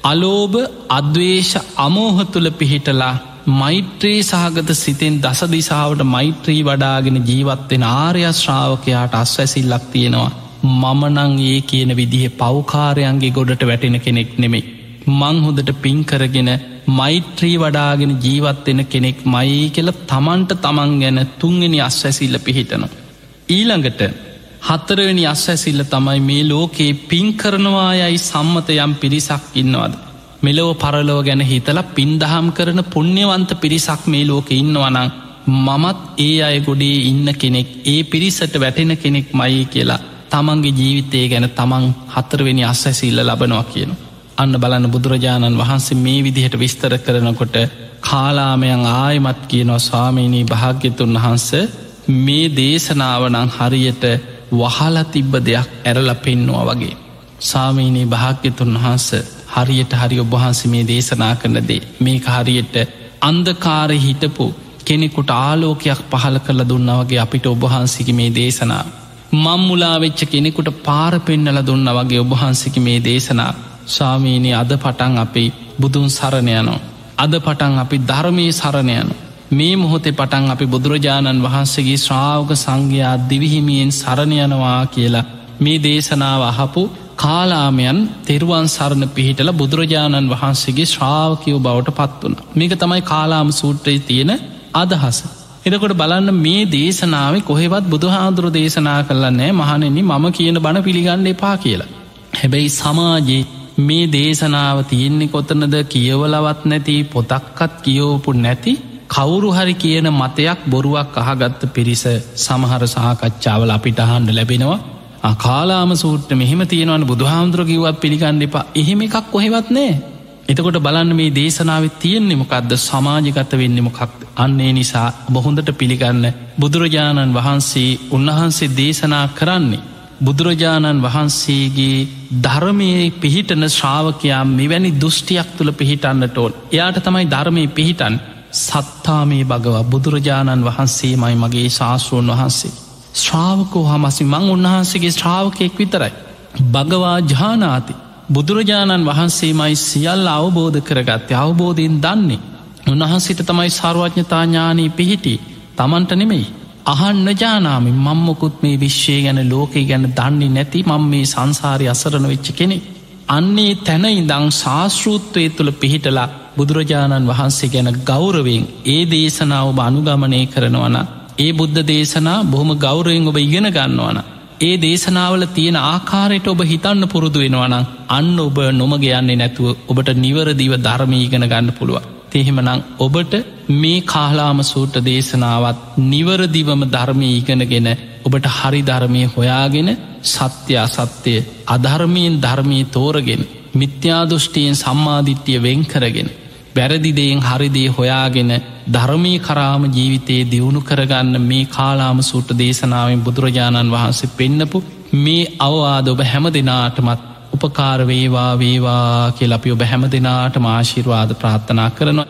අලෝභ අද්වේශ අමෝහ තුළ පිහිටලා මෛත්‍රී සහගත සිතෙන් දස දිසාාවට මෛත්‍රී වඩාගෙන ජීවත්වෙන ආර්යශ්‍රාවකයාට අස්වැසිල්ලක් තියෙනවා මමනං ඒ කියන විදිහ පෞකාරයන්ගේ ගොඩට වැටෙන කෙනෙක් නෙමෙයි. මං හොදට පින් කරගෙන මෛත්‍රී වඩාගෙන ජීවත්වෙන කෙනෙක් මයි කියල තමන්ට තමන් ගැන තුන්ගෙන අස්වැසිල්ල පිහිටනවා. ඊළඟට හත්තරවෙනි අස්වැසිල්ල තමයි මේ ලෝකයේ පින් කරනවා යයි සම්මත යම් පිරිසක් ඉන්නවද. මෙලොව පරලෝ ගැන හිතල පින්දහම් කරන පුුණ්‍යවන්ත පිරිසක් මේ ලෝක ඉන්නවනං මමත් ඒ අය ගොඩේ ඉන්න කෙනෙක් ඒ පිරිසට වැටෙන කෙනෙක් මයි කියලා තමන්ගේ ජීවිතය ගැන තමන් හතරවෙනි අස්සැසිල්ල ලබනවා කියන. අන්න බලන්න බුදුරජාණන් වහන්සේ මේ විදිහට විස්තර කරනකොට කාලාමයන් ආයමත් කියනවා ස්වාමීණී භාග්‍යතුන් වහන්ස මේ දේශනාවනං හරියට වහලා තිබ්බ දෙයක් ඇරල පෙන්නවා වගේ. සාමීනී භාග්‍යතුන් වහන්ස හරියට හරි ඔබහන්ස මේ දේශනා කරන දේ මේක හරියට අන්දකාරය හිටපු කෙනෙකුට ආලෝකයක් පහල කරල දුන්න වගේ අපිට ඔබහන්සික මේ දේශනා. මංමුලා වෙච්ච කෙනෙකුට පාර පෙන්නල දුන්න වගේ ඔබහන්සික මේ දේශනා ස්වාමීනී අද පටන් අපි බුදුන් සරණයනෝ. අද පටන් අපි ධර්මී සරණයනු. මේ මොහොතේ පටන් අපි බුදුරජාණන් වහන්සේගේ ශ්‍රාවක සංඝයා දිවිහිමියෙන් සරණයනවා කියලා මේ දේශනාව අහපු කාලාමයන් තෙරුවන් සරණ පිහිටල බුදුරජාණන් වහන්සේගේ ශ්‍රාවකයෝ බවට පත් වන මේක තමයි කාලාම සූට්‍රයේ තියෙන අදහස. එදකොට බලන්න මේ දේශනාව කොහෙවත් බුදුහාදුර දේශනා කරලන්නෑ මහනෙන්නේ මම කියන බණ පිළිගන්න එපා කියලා. හැබැයි සමාජයේ මේ දේශනාව තියෙන්නේ කොතනද කියවලවත් නැති පොතක්කත් කියෝපු නැති කවුරු හරි කියන මතයක් බොරුවක් අහගත්ත පිරිස සමහර සාකච්ඡාවල අපිට අහන්ඩ ලැබෙනවා. කාලාම සූට්ට මෙහෙම තියෙනවන බුදුහාමුදුර කිව්වත් පිළිගන්න එපා. එහෙම එකක් කොහෙවත් නෑ එතකොට බලන්න මේ දේශනාව තියෙන්නේ මොකක්ද සමාජගත වෙන්න මොකක් අන්නේ නිසා බොහොඳට පිළිගන්න. බුදුරජාණන් වහන්සේ උන්වහන්සේ දේශනා කරන්නේ බුදුරජාණන් වහන්සේගේ ධර්මය පිහිටන ශ්‍රාවකයා මෙවැනි දෘෂ්ටියක් තුළ පිහිටන්නට ඕන්. එයාට තමයි ධර්මය පිහිටන් සත්තා මේ භගව බුදුරජාණන් වහන්සේ මයි මගේ ශාස්තෘන් වහන්සේ. ශ්‍රාවකෝ හමසි මං උන්වහන්සේගේ ශ්‍රාවකයෙක් විතරයි. භගවා ජානාති බුදුරජාණන් වහන්සේමයි සියල් අවබෝධ කරගත්තේ අවබෝධයෙන් දන්නේ. උන්වහන්සිට තමයි සර්වඥතාඥානී පිහිටි තමන්ට නෙමෙයි. අහන්න ජානාමි මම්මොකුත් මේ විශ්ෂය ගැන ලෝකේ ගැන දන්නේ නැති මං මේ සංසාරය අසරණ වෙච්ච කෙනෙ. අන්නේ තැන ඉදං ශාස්ෘත්වය තුළ පිහිටලා බුදුරජාණන් වහන්සේ ගැන ගෞරවෙන් ඒ දේශනාව ඔබ අනුගමනය කරනවන ඒ බුද්ධ දේශනා බොහොම ගෞරයෙන් ඔබ ඉගෙන ගන්නවන ඒ දේශනාවල තියෙන ආකාරයට ඔබ හිතන්න පුරුදු වෙනවනම් අන්න ඔබ නොමග යන්නේ නැතුව ඔබට නිවරදිව ධර්මීගෙන ගන්න පුළුව තෙහෙමනං ඔබට මේ කාලාම සූට දේශනාවත් නිවරදිවම ධර්මය ඉගෙනගෙන ඔබට හරි ධර්මය හොයාගෙන සත්‍ය අසත්‍යය අධර්මයෙන් ධර්මී තෝරගෙන මිත්‍යාදුෘෂ්ටියෙන් සම්මාධිට්්‍යය වෙන් කරගෙන වැරදිදයෙන් හරිදේ හොයාගෙන ධර්මී කරාම ජීවිතයේ දියුණු කරගන්න මේ කාලාම සූට දේශනාවෙන් බුදුරජාණන් වහන්සේ පෙන්නපු මේ අවවාද ඔබ හැම දෙනාටමත් උපකාරවේවා වේවා කියල අපි ඔබ හැම දෙනාට මාශිර්වාද ප්‍රාත්ථනා කරනවා.